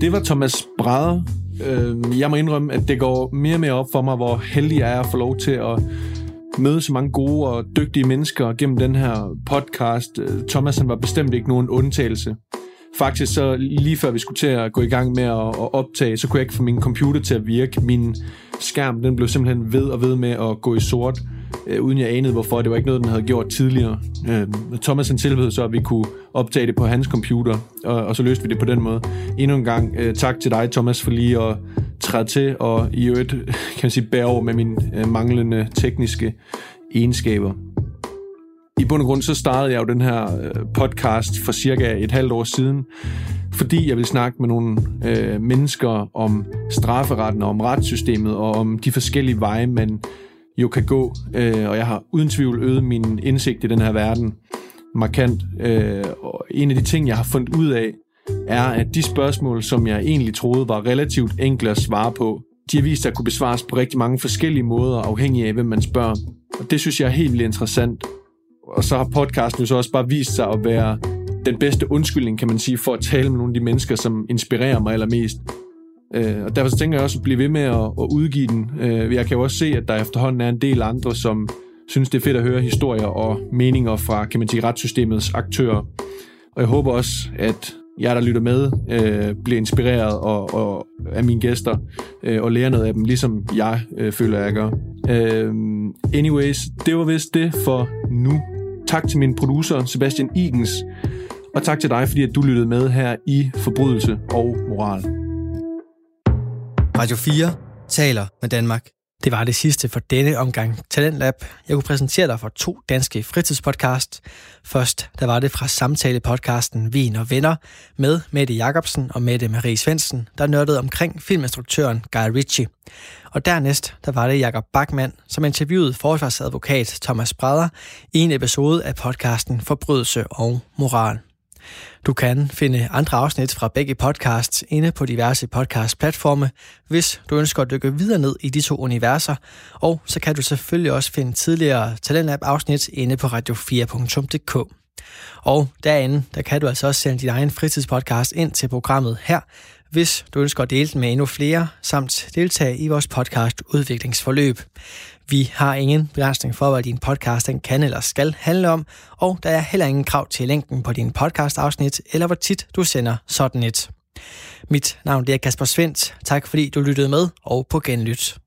Det var Thomas Brader. Øh, jeg må indrømme, at det går mere og mere op for mig, hvor heldig jeg er at få lov til at møde så mange gode og dygtige mennesker gennem den her podcast. Øh, Thomas han var bestemt ikke nogen undtagelse. Faktisk så lige før vi skulle til at gå i gang med at optage, så kunne jeg ikke få min computer til at virke. Min skærm den blev simpelthen ved og ved med at gå i sort, øh, uden jeg anede hvorfor. Det var ikke noget, den havde gjort tidligere. Øh, Thomas han tilbød så, at vi kunne optage det på hans computer, og, og så løste vi det på den måde. Endnu en gang øh, tak til dig, Thomas, for lige at træde til, og i øvrigt [LAUGHS] kan man sige, bære over med mine øh, manglende tekniske egenskaber. I bund og grund så startede jeg jo den her øh, podcast for cirka et halvt år siden, fordi jeg ville snakke med nogle øh, mennesker om strafferetten og om retssystemet og om de forskellige veje, man jo kan gå. Øh, og jeg har uden tvivl øget min indsigt i den her verden markant. Øh, og en af de ting, jeg har fundet ud af, er, at de spørgsmål, som jeg egentlig troede var relativt enkle at svare på, de har vist sig at kunne besvares på rigtig mange forskellige måder, afhængig af, hvem man spørger. Og det synes jeg er helt vildt interessant. Og så har podcasten jo så også bare vist sig at være den bedste undskyldning, kan man sige, for at tale med nogle af de mennesker, som inspirerer mig allermest. Øh, og derfor så tænker jeg også at blive ved med at, at udgive den. Øh, jeg kan jo også se, at der efterhånden er en del andre, som synes, det er fedt at høre historier og meninger fra, kan man sige, retssystemets aktører. Og jeg håber også, at jer, der lytter med, øh, bliver inspireret og, og, af mine gæster øh, og lærer noget af dem, ligesom jeg øh, føler, jeg gør. Øh, anyways, det var vist det for nu. Tak til min producer, Sebastian Igens, og tak til dig, fordi at du lyttede med her i Forbrydelse og Moral. Radio 4 taler med Danmark. Det var det sidste for denne omgang Talentlab. Jeg kunne præsentere dig for to danske fritidspodcast. Først, der var det fra samtale-podcasten Vin og Venner med Mette Jacobsen og Mette Marie Svensen, der nørdede omkring filminstruktøren Guy Ritchie. Og dernæst, der var det Jakob Bachmann, som interviewede forsvarsadvokat Thomas Brader i en episode af podcasten Forbrydelse og Moral. Du kan finde andre afsnit fra begge podcasts inde på diverse podcast-platforme, hvis du ønsker at dykke videre ned i de to universer, og så kan du selvfølgelig også finde tidligere Talentlab-afsnit inde på radio4.dk. Og derinde, der kan du altså også sende din egen fritidspodcast ind til programmet her, hvis du ønsker at dele den med endnu flere, samt deltage i vores podcast Udviklingsforløb. Vi har ingen begrænsning for, hvad din podcast den kan eller skal handle om, og der er heller ingen krav til længden på din podcast-afsnit, eller hvor tit du sender sådan et. Mit navn er Kasper Svendt. Tak fordi du lyttede med, og på genlyt.